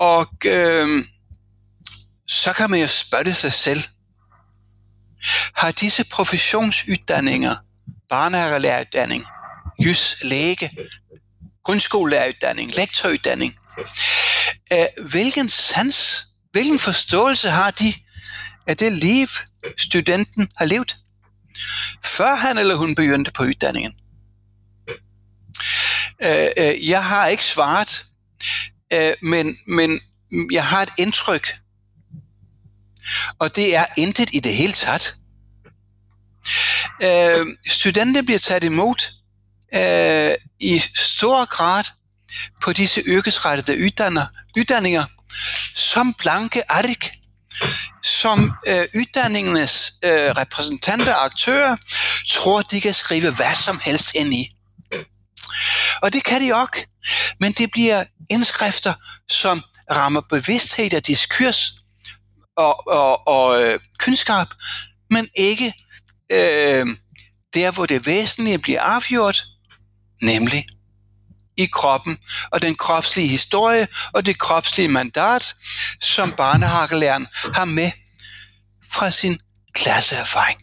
og øh, så kan man jo spørge sig selv, har disse professionsuddannelser, barnehagelæreruddanning, jys, læge, grundskolelæreruddanning, lektoruddanning, Øh, hvilken sans, hvilken forståelse har de af det liv, studenten har levet, før han eller hun begyndte på uddannelsen? Øh, øh, jeg har ikke svaret, men, men jeg har et indtryk, og det er intet i det hele taget. Øh, studenter bliver taget imod øh, i stor grad på disse yrkesrettede uddanner, uddannelser som blanke ark, som øh, uddanningernes øh, repræsentanter og aktører tror, de kan skrive hvad som helst ind i. Og det kan de også, men det bliver indskrifter, som rammer bevidsthed og diskurs og, og, og øh, kundskab, men ikke øh, der, hvor det væsentlige bliver afgjort, nemlig i kroppen, og den kropslige historie og det kropslige mandat, som barnehagelæreren har med fra sin klasseerfaring.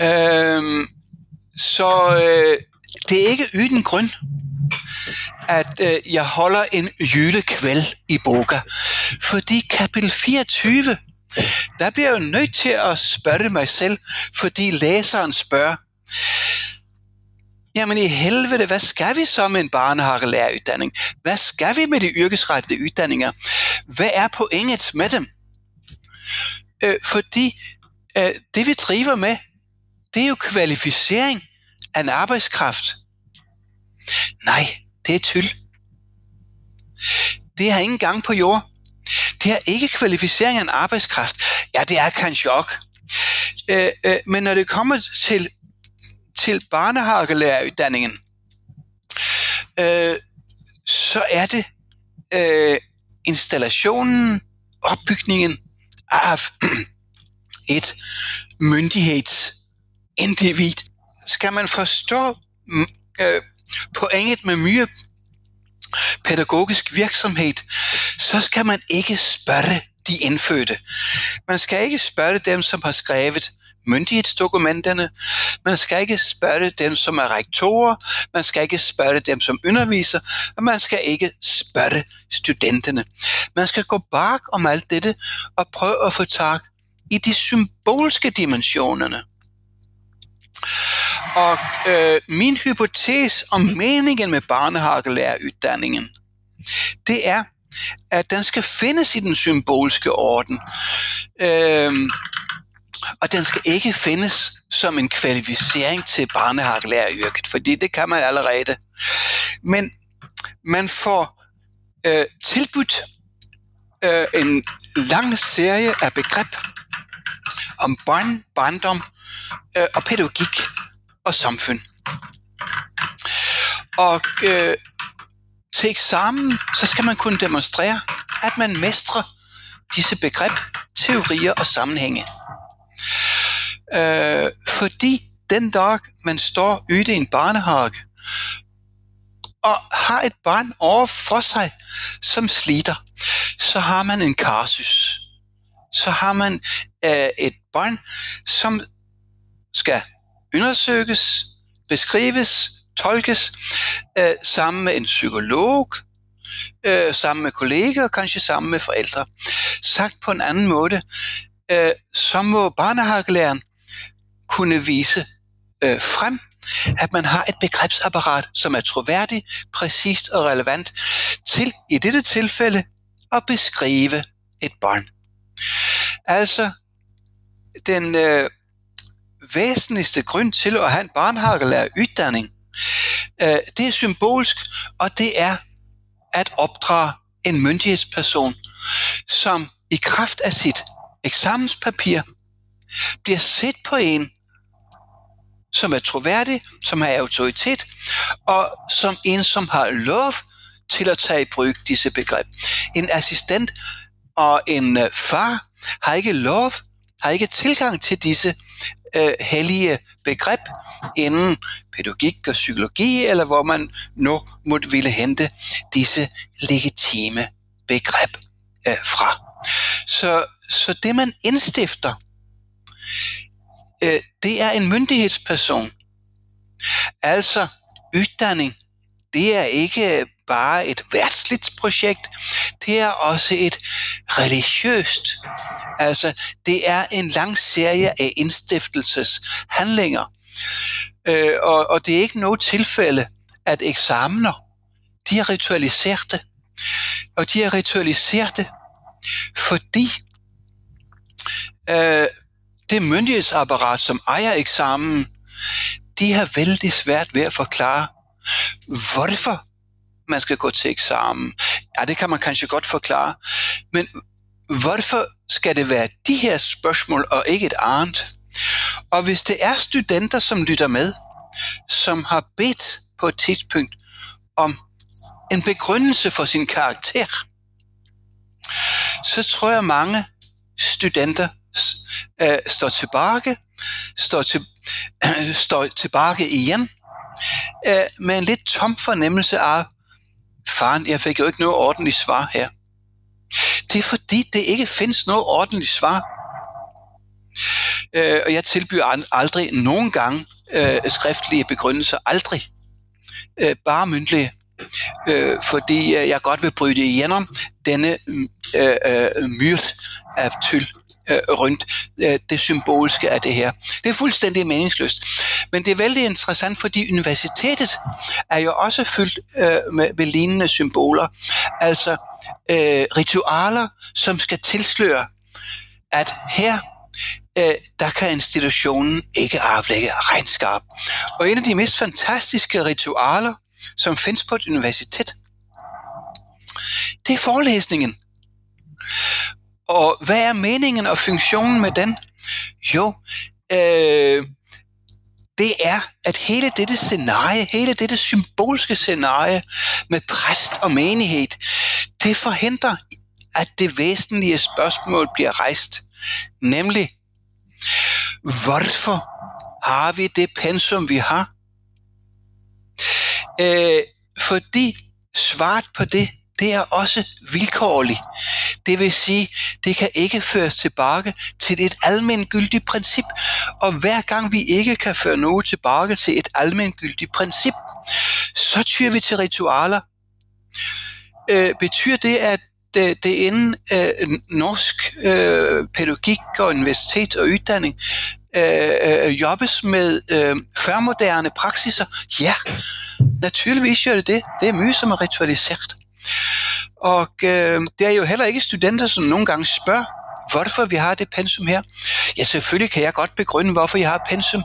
Øhm, så øh, det er ikke uden grund, at øh, jeg holder en julekvæld i Boga. Fordi kapitel 24, der bliver jeg jo nødt til at spørge mig selv, fordi læseren spørger, jamen i helvede, hvad skal vi så med en barnehagelæreruddanning? Hvad skal vi med de yrkesrettede uddannelser? Hvad er pointet med dem? Øh, fordi øh, det vi driver med, det er jo kvalificering af en arbejdskraft. Nej, det er tyld. Det har ingen gang på jord. Det er ikke kvalificering af en arbejdskraft. Ja, det er kanskje også. Øh, øh, men når det kommer til, til barnehagelæreruddanningen, øh, så er det øh, installationen, opbygningen af et myndighedsindivid. Skal man forstå mm, øh, pointet med mye pædagogisk virksomhed, så skal man ikke spørge de indfødte. Man skal ikke spørge dem, som har skrevet myndighedsdokumenterne. Man skal ikke spørge dem, som er rektorer. Man skal ikke spørge dem, som underviser. Og man skal ikke spørge studenterne. Man skal gå bak om alt dette og prøve at få tak i de symbolske dimensionerne. Og øh, min hypotese om meningen med barnehagelæreruddanningen, det er, at den skal findes i den symbolske orden. Øh, og den skal ikke findes som en kvalificering til barnehagelæreryrket, fordi det kan man allerede. Men man får øh, tilbudt øh, en lang serie af begreb om barn, barndom øh, og pædagogik og samfund. Og øh, til eksamen, så skal man kunne demonstrere, at man mestrer disse begreb, teorier og sammenhænge. Øh, fordi den dag, man står ude i en barnehage, og har et barn over for sig, som sliter, så har man en karsus. Så har man øh, et barn, som skal undersøges, beskrives, tolkes øh, sammen med en psykolog, øh, sammen med kolleger, kanskje sammen med forældre. Sagt på en anden måde, øh, så må barnehagelæreren kunne vise øh, frem, at man har et begrebsapparat, som er troværdigt, præcist og relevant til, i dette tilfælde, at beskrive et barn. Altså, den øh, væsentligste grund til at have en barnehagelærer uddannning, øh, det er symbolsk, og det er at opdrage en myndighedsperson, som i kraft af sit eksamenspapir bliver set på en, som er troværdig, som har autoritet, og som en, som har lov til at tage i brug disse begreb. En assistent og en øh, far har ikke lov, har ikke tilgang til disse øh, hellige begreb inden pædagogik og psykologi, eller hvor man nu måtte ville hente disse legitime begreb øh, fra. Så, så det man indstifter, øh, det er en myndighedsperson. Altså uddanning, det er ikke bare et værtsligt projekt, det er også et religiøst. Altså, det er en lang serie af indstiftelseshandlinger. Øh, og, og det er ikke noget tilfælde, at eksamener, de er ritualiserte. Og de er ritualiserte, fordi øh, det myndighedsapparat, som ejer eksamen, de har vældig svært ved at forklare, hvorfor man skal gå til eksamen. Ja, det kan man kanskje godt forklare. Men hvorfor skal det være de her spørgsmål og ikke et andet? Og hvis det er studenter, som lytter med, som har bedt på et tidspunkt om en begrundelse for sin karakter, så tror jeg mange studenter øh, står tilbage, står, til, øh, står tilbage igen, øh, med en lidt tom fornemmelse af, faren, jeg fik jo ikke noget ordentligt svar her. Det er fordi, det ikke findes noget ordentligt svar. Øh, og jeg tilbyder aldrig nogen gang øh, skriftlige begrundelser. Aldrig. Øh, bare mundtlige. Øh, fordi øh, jeg godt vil bryde igennem denne øh, øh, myrd af tyld øh, rundt øh, det symbolske af det her. Det er fuldstændig meningsløst. Men det er vældig interessant, fordi universitetet er jo også fyldt øh, med, med lignende symboler. Altså øh, ritualer, som skal tilsløre, at her øh, der kan institutionen ikke aflægge regnskab. Og en af de mest fantastiske ritualer, som findes på et universitet, det er forelæsningen. Og hvad er meningen og funktionen med den? Jo, øh, det er, at hele dette scenarie, hele dette symbolske scenarie med præst og menighed, det forhindrer, at det væsentlige spørgsmål bliver rejst. Nemlig, hvorfor har vi det pensum, vi har? Øh, fordi svaret på det, det er også vilkårligt. Det vil sige, det kan ikke føres tilbage til et almengyldigt princip. Og hver gang vi ikke kan føre noget tilbage til et almengyldigt princip, så tyrer vi til ritualer. Øh, betyder det, at det, det inden øh, norsk øh, pædagogik og universitet og uddanning øh, øh, jobbes med øh, førmoderne praksiser? Ja, naturligvis gør det det. Det er mye, som er ritualiseret. Og øh, det er jo heller ikke studenter, som nogle gange spørger, hvorfor vi har det pensum her. Ja, selvfølgelig kan jeg godt begrunde, hvorfor jeg har pensum,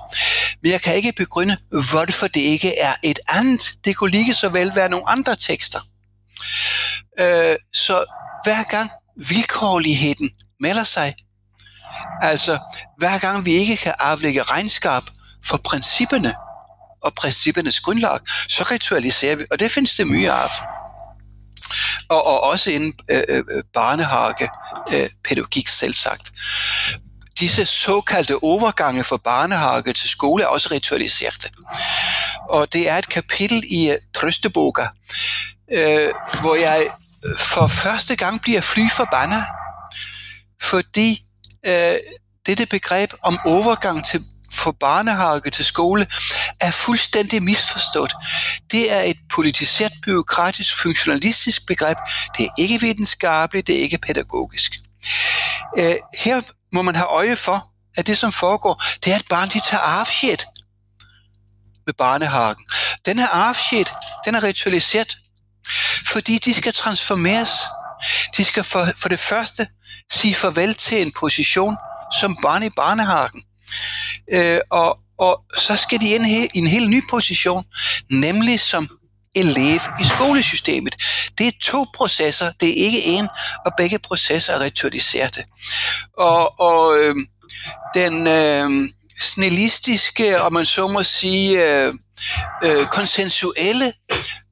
men jeg kan ikke begrunde, hvorfor det ikke er et andet. Det kunne lige så vel være nogle andre tekster. Øh, så hver gang vilkårligheden melder sig, altså hver gang vi ikke kan aflægge regnskab for principperne og princippernes grundlag, så ritualiserer vi, og det findes det mye af og, og også inden øh, øh, barnehage øh, pædagogik selv sagt. Disse såkaldte overgange fra barnehage til skole er også ritualiserte. Og det er et kapitel i uh, Trøsteboga, øh, hvor jeg øh, for første gang bliver fly forbandet, fordi øh, dette begreb om overgang til fra barnehage til skole er fuldstændig misforstået. Det er et politiseret, byråkratisk, funktionalistisk begreb. Det er ikke videnskabeligt, det er ikke pædagogisk. Øh, her må man have øje for, at det, som foregår, det er, at barn de tager afsked med barnehagen. Den her afsked, den er ritualiseret, fordi de skal transformeres. De skal for, for det første sige farvel til en position som barn i barnehagen. Øh, og, og så skal de ind i en helt ny position, nemlig som elev i skolesystemet. Det er to processer, det er ikke en, og begge processer er ritualiserede. Og, og øh, den øh, snellistiske, og man så må sige, øh, øh, konsensuelle,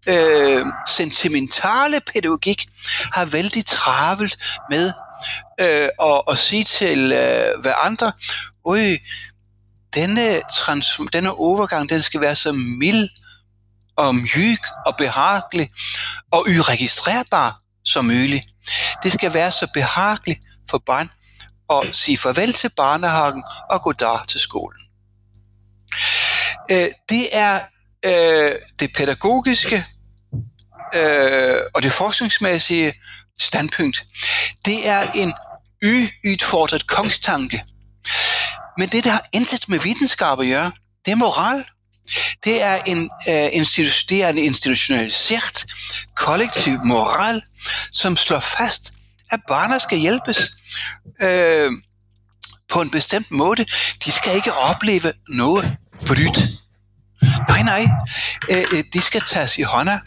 øh, sentimentale pædagogik har vældig travlt med øh, at, at sige til øh, hver andre, øh, denne, trans, denne overgang, den skal være så mild og myg og behagelig og uregistrerbar som muligt. Det skal være så behageligt for barn at sige farvel til barnehagen og gå der til skolen. Øh, det er øh, det pædagogiske øh, og det forskningsmæssige standpunkt. Det er en y-udfordret kongstanke, men det, der har intet med videnskab at gøre, det er moral. Det er en, øh, institu- det er en institutionaliseret kollektiv moral, som slår fast, at barna skal hjælpes øh, på en bestemt måde. De skal ikke opleve noget brydt. Nej, nej. Øh, øh de skal tages i hånden.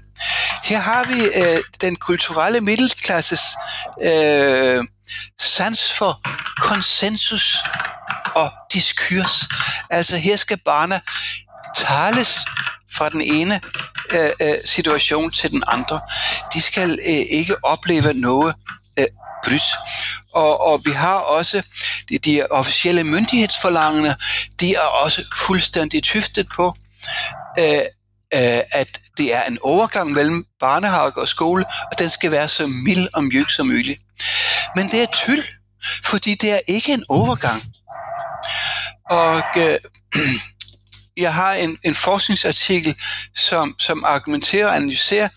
Her har vi øh, den kulturelle middelklasses øh, sans for konsensus og diskurs. Altså her skal barna tales fra den ene øh, øh, situation til den andre. De skal øh, ikke opleve noget øh, brydt. Og, og vi har også de, de officielle myndighedsforlangende, de er også fuldstændig tyftet på, øh, øh, at det er en overgang mellem barnehage og skole, og den skal være så mild og mjuk som muligt. Men det er tyld, fordi det er ikke en overgang. Og øh, jeg har en, en forskningsartikel, som, som argumenterer og analyserer,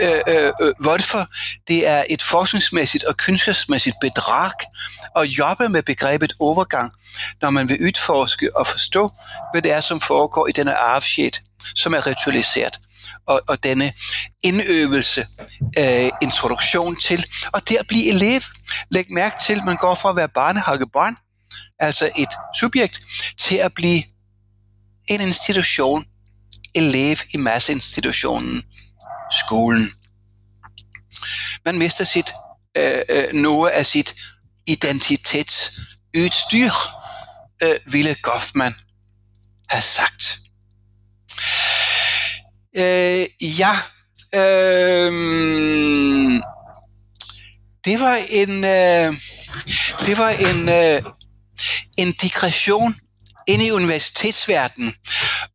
øh, øh, øh hvorfor det er et forskningsmæssigt og kunskabsmæssigt bedrag at jobbe med begrebet overgang, når man vil udforske og forstå, hvad det er, som foregår i denne arvshed, som er ritualiseret og, og denne indøvelse, øh, introduktion til, og det at blive elev. Læg mærke til, at man går fra at være barnehagebarn, altså et subjekt, til at blive en institution, elev i masseinstitutionen, skolen. Man mister sit, øh, øh, noget af sit identitetsudstyr, øh, ville Goffman have sagt. Øh, ja, øh, det var en, øh, det var en, øh, en digression ind i universitetsverdenen.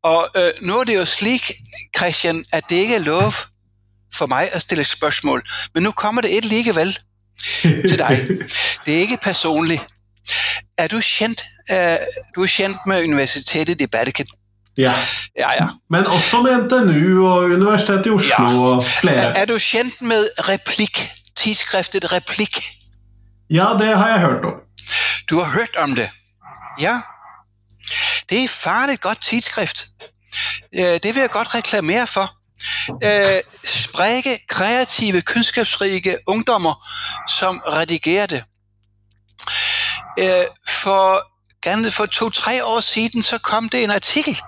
Og øh, nu er det jo slik, Christian, at det ikke er lov for mig at stille spørgsmål. Men nu kommer det et alligevel til dig. Det er ikke personligt. Er du kendt, øh, du er kendt med Universitetet i Vatikan? Ja. Ja, ja. Men også med NTNU og Universitetet i Oslo Ja. og flere. Er, er du kendt med Replik, tidsskriftet Replik? Ja, det har jeg hørt om. Du har hørt om det? Ja. Det er farligt godt tidsskrift. Øh, Det vil jeg godt reklamere for. Øh, Sprække, kreative, kunskabsrige ungdommer, som redigerer det. Øh, For, gerne for to-tre år siden, så kom det en artikel.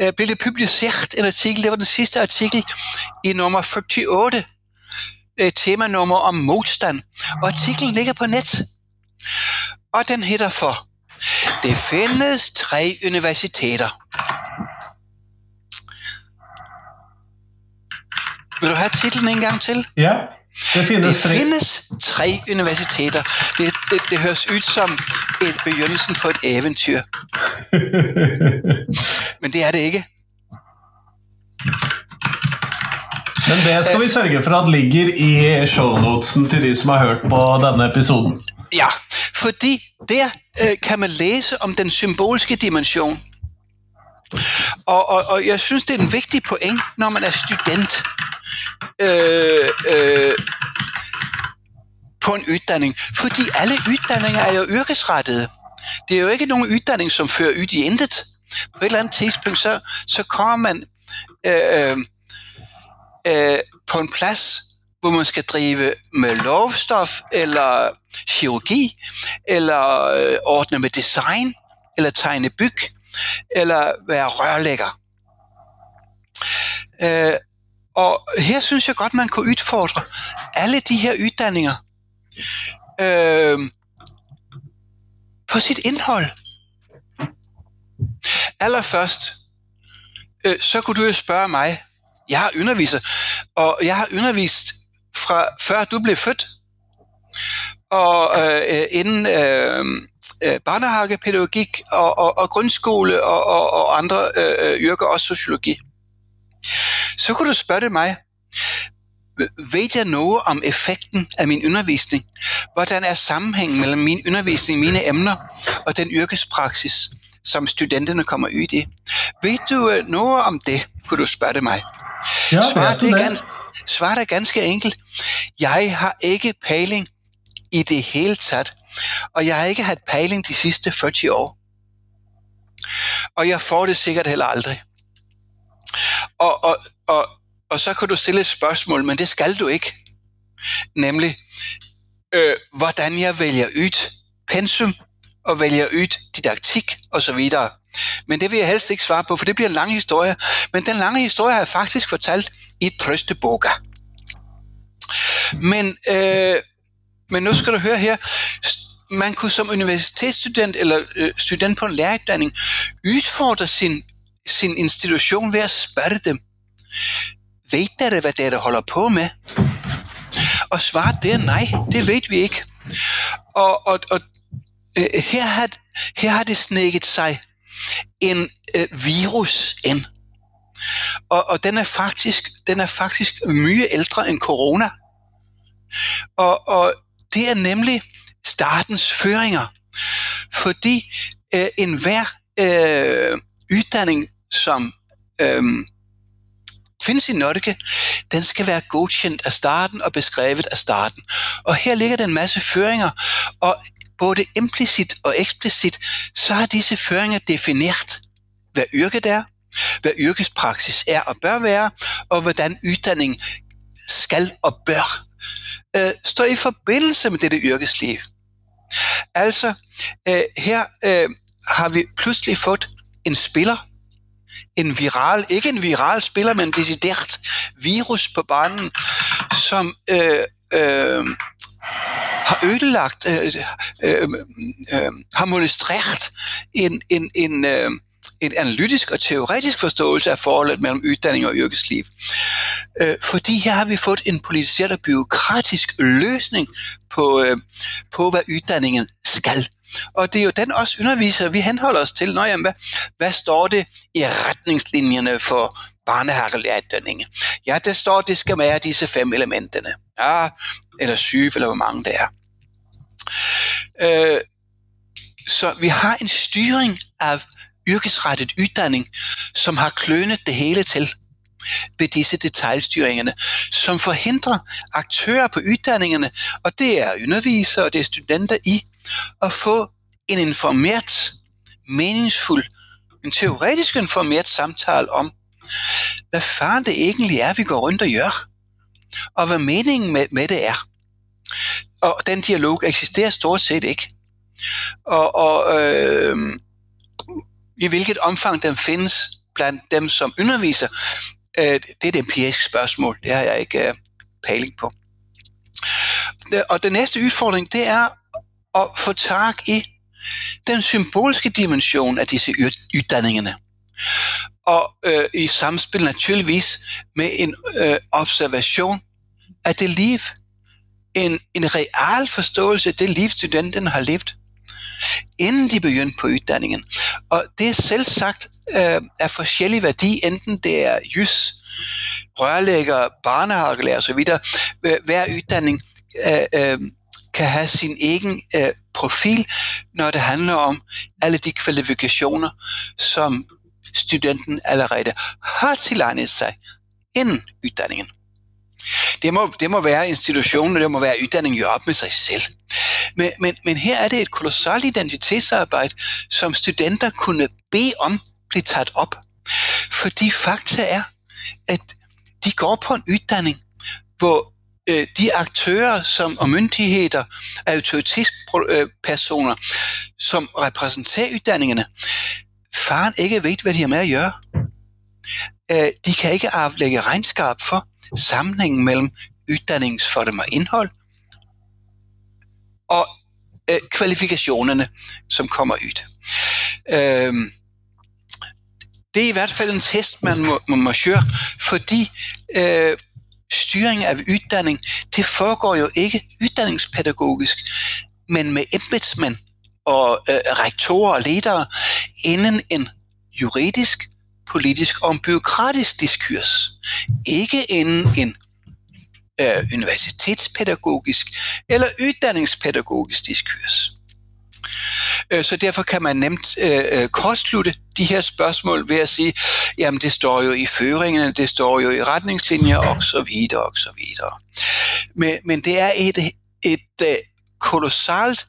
Øh, Blev det publiceret en artikel, det var den sidste artikel i nummer 48, tema øh, temanummer om modstand. Og artiklen ligger på net. Og den hedder for Det findes tre universiteter. Vil du have titlen en gang til? Ja, det findes Det tre. findes tre universiteter. Det, det, det høres ud som et begyndelsen på et eventyr. Men det er det ikke. Men det skal vi sørge for at ligger i shownotesen til de som har hørt på denne episoden. Ja, fordi der øh, kan man læse om den symbolske dimension. Og, og, og jeg synes, det er en vigtig point, når man er student øh, øh, på en uddannelse. Fordi alle uddannelser er jo yrkesrettede. Det er jo ikke nogen uddannelse, som fører ud i intet. På et eller andet tidspunkt, så, så kommer man øh, øh, øh på en plads, hvor man skal drive med lovstof, eller kirurgi, eller øh, ordne med design, eller tegne byg, eller være rørlægger. Øh, og her synes jeg godt, man kunne udfordre alle de her uddannelser øh, på sit indhold. Allerførst, øh, så kunne du jo spørge mig, jeg har underviser, og jeg har undervist fra før du blev født, og øh, inden øh, øh, og, og, og grundskole og, og, og andre øh, øh, yrker, også sociologi. Så kunne du spørge mig, ved jeg noget om effekten af min undervisning? Hvordan er sammenhængen mellem min undervisning, mine emner og den yrkespraksis, som studenterne kommer ud i? Ved du øh, noget om det, kunne du spørge mig? Ja, er, det? gans, svaret er ganske enkelt. Jeg har ikke pejling i det hele taget, og jeg har ikke haft pejling de sidste 40 år. Og jeg får det sikkert heller aldrig. Og, og, og, og så kan du stille et spørgsmål, men det skal du ikke. Nemlig, øh, hvordan jeg vælger ud pensum, og vælger ud didaktik osv. Men det vil jeg helst ikke svare på, for det bliver en lang historie. Men den lange historie har jeg faktisk fortalt i Trøsteboga. Men, øh, men nu skal du høre her. Man kunne som universitetsstudent eller øh, student på en læreruddanning udfordre sin, sin institution ved at spørge dem. Ved dere, hvad det er, der holder på med? Og svaret det er nej, det ved vi ikke. Og, og, og øh, her, har, her har det snækket sig en øh, virus ind. Og, og den er faktisk den er faktisk mye ældre end corona. Og, og det er nemlig statens føringer. Fordi øh, enhver øh, uddanning, som øh, findes i Norge, den skal være godkendt af starten og beskrevet af starten. Og her ligger der en masse føringer, og både implicit og eksplicit, så har disse føringer defineret, hvad yrket er, hvad yrkespraksis er og bør være, og hvordan uddanning skal og bør øh, står i forbindelse med dette yrkesliv. Altså, øh, her øh, har vi pludselig fået en spiller, en viral, ikke en viral spiller, men en decideret virus på banen, som øh, øh, har ødelagt, øh, øh, øh, har molestreret en, en, en, øh, en analytisk og teoretisk forståelse af forholdet mellem uddannelse og yrkesliv. Øh, fordi her har vi fået en politiseret og byråkratisk løsning på, øh, på hvad uddannelsen skal. Og det er jo den også underviser, vi henholder os til. Nå, jamen, hvad, hvad står det i retningslinjerne for barnehagelæreruddanningen? Ja, der står, det skal være disse fem elementerne. Ja, eller syv, eller hvor mange det er. Øh, så vi har en styring af yrkesrettet uddannelse, som har klønet det hele til ved disse detaljstyringerne, som forhindrer aktører på uddanningerne, og det er undervisere og det er studenter i, at få en informeret, meningsfuld, en teoretisk informeret samtale om, hvad fanden det egentlig er, vi går rundt og gør, og hvad meningen med, med det er. Og den dialog eksisterer stort set ikke. Og, og øh, i hvilket omfang den findes blandt dem, som underviser, øh, det er et empirisk spørgsmål. Det har jeg ikke øh, paling på. Øh, og den næste udfordring, det er at få tag i den symbolske dimension af disse uddanningerne. Og øh, i samspil naturligvis med en øh, observation af det liv. En, en real forståelse af det liv, studenten har levet, inden de begyndte på uddannelsen. Og det er selv sagt øh, af forskellig værdi, enten det er jys, rørlægger, barnehagelærer osv. Hver uddannelse øh, øh, kan have sin egen øh, profil, når det handler om alle de kvalifikationer, som studenten allerede har tilegnet sig inden uddannelsen. Det må, det må være institutionen, det må være uddannelsen jo op med sig selv. Men, men, men her er det et kolossalt identitetsarbejde, som studenter kunne bede om blive taget op. Fordi fakta er, at de går på en uddannelse, hvor øh, de aktører som, og myndigheder, autoritetspersoner, som repræsenterer uddanningerne, faren ikke ved, hvad de har med at gøre. Øh, de kan ikke aflægge regnskab for sammenhængen mellem uddannelsesform og indhold, og øh, kvalifikationerne, som kommer ud. Øh, det er i hvert fald en test, man må, man må køre, fordi øh, styring af uddannelse, det foregår jo ikke uddannelsespædagogisk, men med embedsmænd og øh, rektorer og ledere inden en juridisk, politisk og en byråkratisk diskurs. Ikke inden en øh, universitetspædagogisk eller uddannelsespædagogisk diskurs. Øh, så derfor kan man nemt øh, øh, kortslutte de her spørgsmål ved at sige, jamen det står jo i føringerne, det står jo i retningslinjer og så videre og så videre. Men, men det er et, et, et kolossalt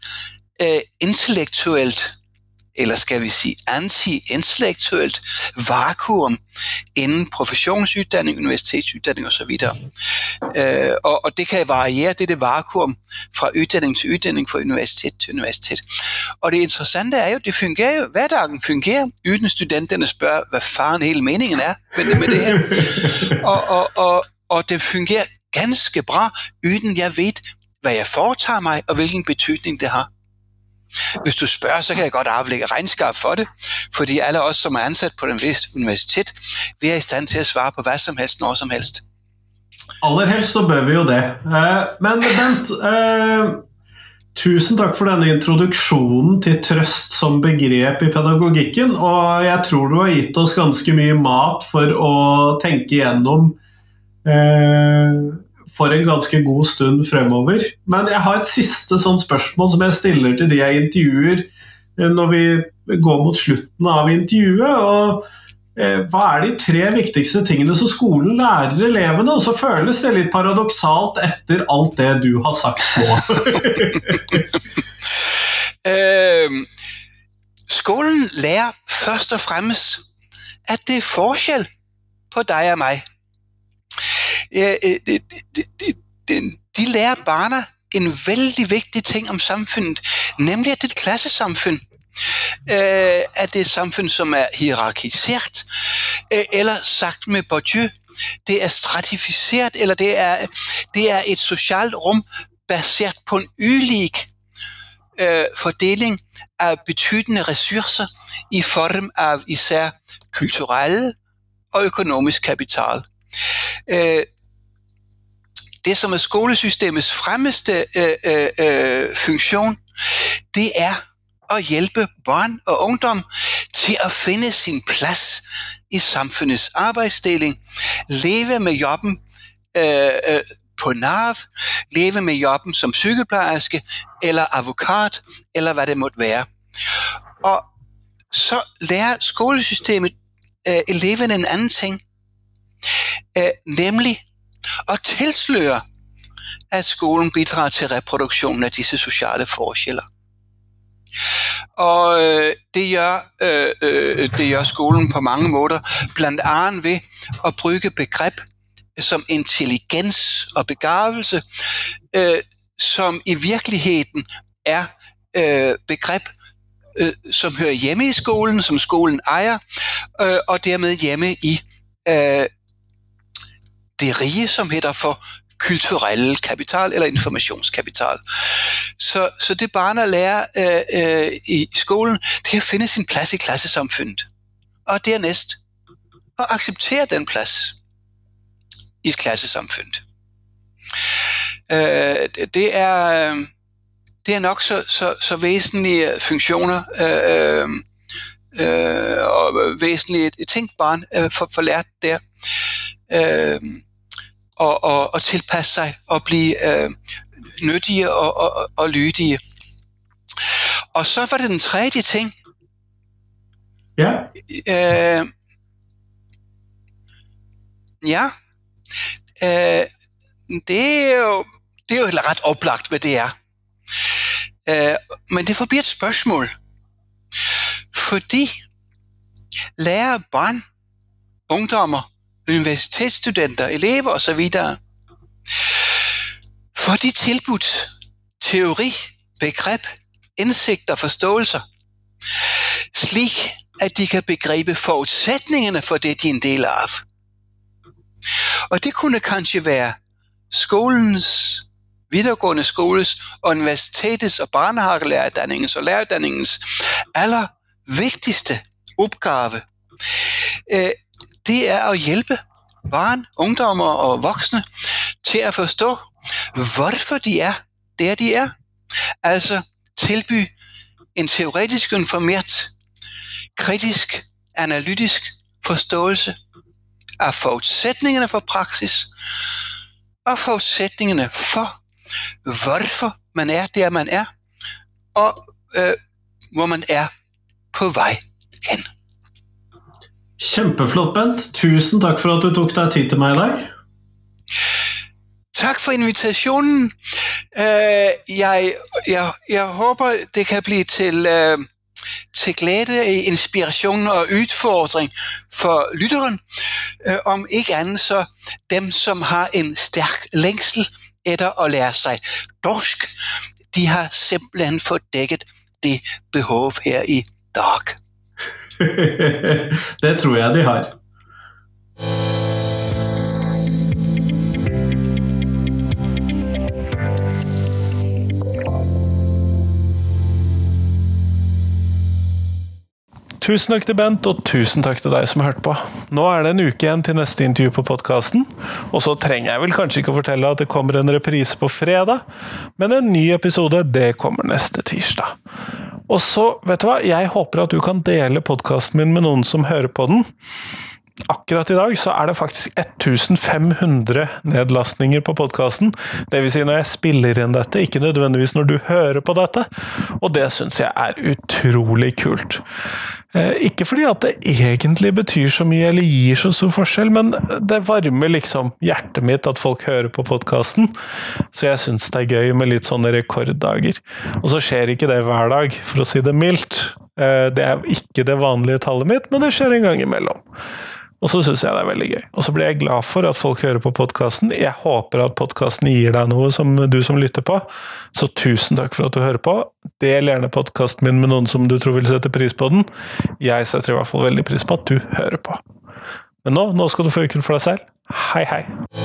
øh, intellektuelt eller skal vi sige anti-intellektuelt vakuum inden professionsuddannelse, universitetsuddannelse osv. Øh, og, og det kan variere, det det vakuum fra uddannelse til uddannelse, fra universitet til universitet. Og det interessante er jo, det fungerer jo, hverdagen fungerer, uden studenterne spørger, hvad faren hele meningen er med, med det her. Og, og, og, og det fungerer ganske bra, uden jeg ved, hvad jeg foretager mig, og hvilken betydning det har. Hvis du spørger, så kan jeg godt aflægge regnskab for det, fordi alle os, som er ansat på den universitet, vi er i stand til at svare på hvad som helst, når som helst. Aller helst så bør vi jo det. Eh, men Bent, eh, tusen takk for denne introduksjonen til trøst som begrep i pedagogikken. Og jeg tror du har gitt oss ganske mye mat for å tenke igennem eh, for en ganske god stund fremover. Men jeg har et siste sånn spørsmål som jeg stiller til de jeg intervjuer eh, når vi går mot slutten av intervjuet. og Eh, hva er de tre viktigste tingene som skolen lærer elevene? Og så føles det litt paradoksalt etter alt det du har sagt nå. eh, skolen lærer først og fremst at det er forskjell på deg og meg ja, de, de, de, de lærer barna en vældig vigtig ting om samfundet, nemlig at det er et klassesamfund. øh, at det er et samfund, som er hierarkiseret, øh, eller sagt med Bourdieu, det er stratificeret, eller det er, det er et socialt rum baseret på en ylig øh, fordeling af betydende ressourcer i form af især kulturelle og økonomisk kapital. Øh, det, som er skolesystemets fremmeste øh, øh, øh, funktion, det er at hjælpe børn og ungdom til at finde sin plads i samfundets arbejdsdeling, leve med jobben øh, øh, på NAV, leve med jobben som sygeplejerske, eller advokat, eller hvad det måtte være. Og så lærer skolesystemet øh, eleven en anden ting, øh, nemlig og tilslører, at skolen bidrager til reproduktionen af disse sociale forskelle. Og øh, det, gør, øh, øh, det gør skolen på mange måder, blandt andet ved at bruge begreb som intelligens og begavelse, øh, som i virkeligheden er øh, begreb, øh, som hører hjemme i skolen, som skolen ejer, øh, og dermed hjemme i øh, det rige, som hedder for kulturel kapital eller informationskapital. Så, så det barn lærer øh, øh, i skolen, det er at finde sin plads i klassesamfundet. Og dernæst at acceptere den plads i et klassesamfund. Øh, det er det er nok så, så, så væsentlige funktioner øh, øh, øh og væsentlige ting, barn øh, får, for lært der. Øh, og, og, og tilpasse sig og blive øh, nyttige og, og, og lydige. Og så var det den tredje ting. Ja. Øh, ja. Øh, det er jo det er jo ret oplagt, hvad det er. Øh, men det forbliver et spørgsmål. Fordi lærer børn, ungdommer, universitetsstudenter, elever osv. får de tilbudt teori, begreb, indsigt og forståelser, slik at de kan begribe forudsætningerne for det, de er en del af. Og det kunne kanskje være skolens, videregående skoles, universitetets og barnehagelærerdannings og lærerdannings aller vigtigste opgave. Øh, det er at hjælpe barn, ungdommer og voksne til at forstå, hvorfor de er der, de er. Altså tilby en teoretisk informeret, kritisk, analytisk forståelse af forudsætningerne for praksis og forudsætningerne for, hvorfor man er der, man er, og øh, hvor man er på vej hen. Kjempeflott, Bent. Tusen takk for at du tok deg tid til meg i dag. Tak for invitationen. Uh, jeg, jeg, jeg håper det kan blive til, uh, til glæde, inspiration og udfordring for lytteren. Uh, om ikke andet så dem, som har en stærk længsel efter at lære sig dorsk, de har simpelthen fået dækket det behov her i dag. det tror jeg de har. Tusen takk til Bent, og tusen takk til deg som hørte på. Nå er det en uke igjen til neste intervju på podkasten, og så trenger jeg vel kanskje ikke å fortelle at det kommer en reprise på fredag, men en ny episode, det kommer neste tirsdag. Og så, vet du hva, jeg håper at du kan dele podkasten min med noen som hører på den. Akkurat i dag så er det faktisk 1500 nedlastninger på podkasten. Dvs. Si når jeg spiller inn dette, ikke nødvendigvis når du hører på dette. Og det syns jeg er utrolig kult. Eh, ikke fordi at det egentlig betyr så mye eller gir så stor forskjell, men det varmer liksom hjertet mitt at folk hører på podkasten. Så jeg syns det er gøy med litt sånne rekorddager. Og så skjer ikke det hver dag, for å si det mildt. Eh, det er ikke det vanlige tallet mitt, men det skjer en gang imellom. Og så syns jeg det er veldig gøy. Og så blir jeg glad for at folk hører på podkasten. Jeg håper at podkasten gir deg noe som du som lytter på. Så tusen takk for at du hører på. Del gjerne podkasten min med noen som du tror vil sette pris på den. Jeg setter i hvert fall veldig pris på at du hører på. Men nå, nå skal du få uken for deg selv. Hei, hei!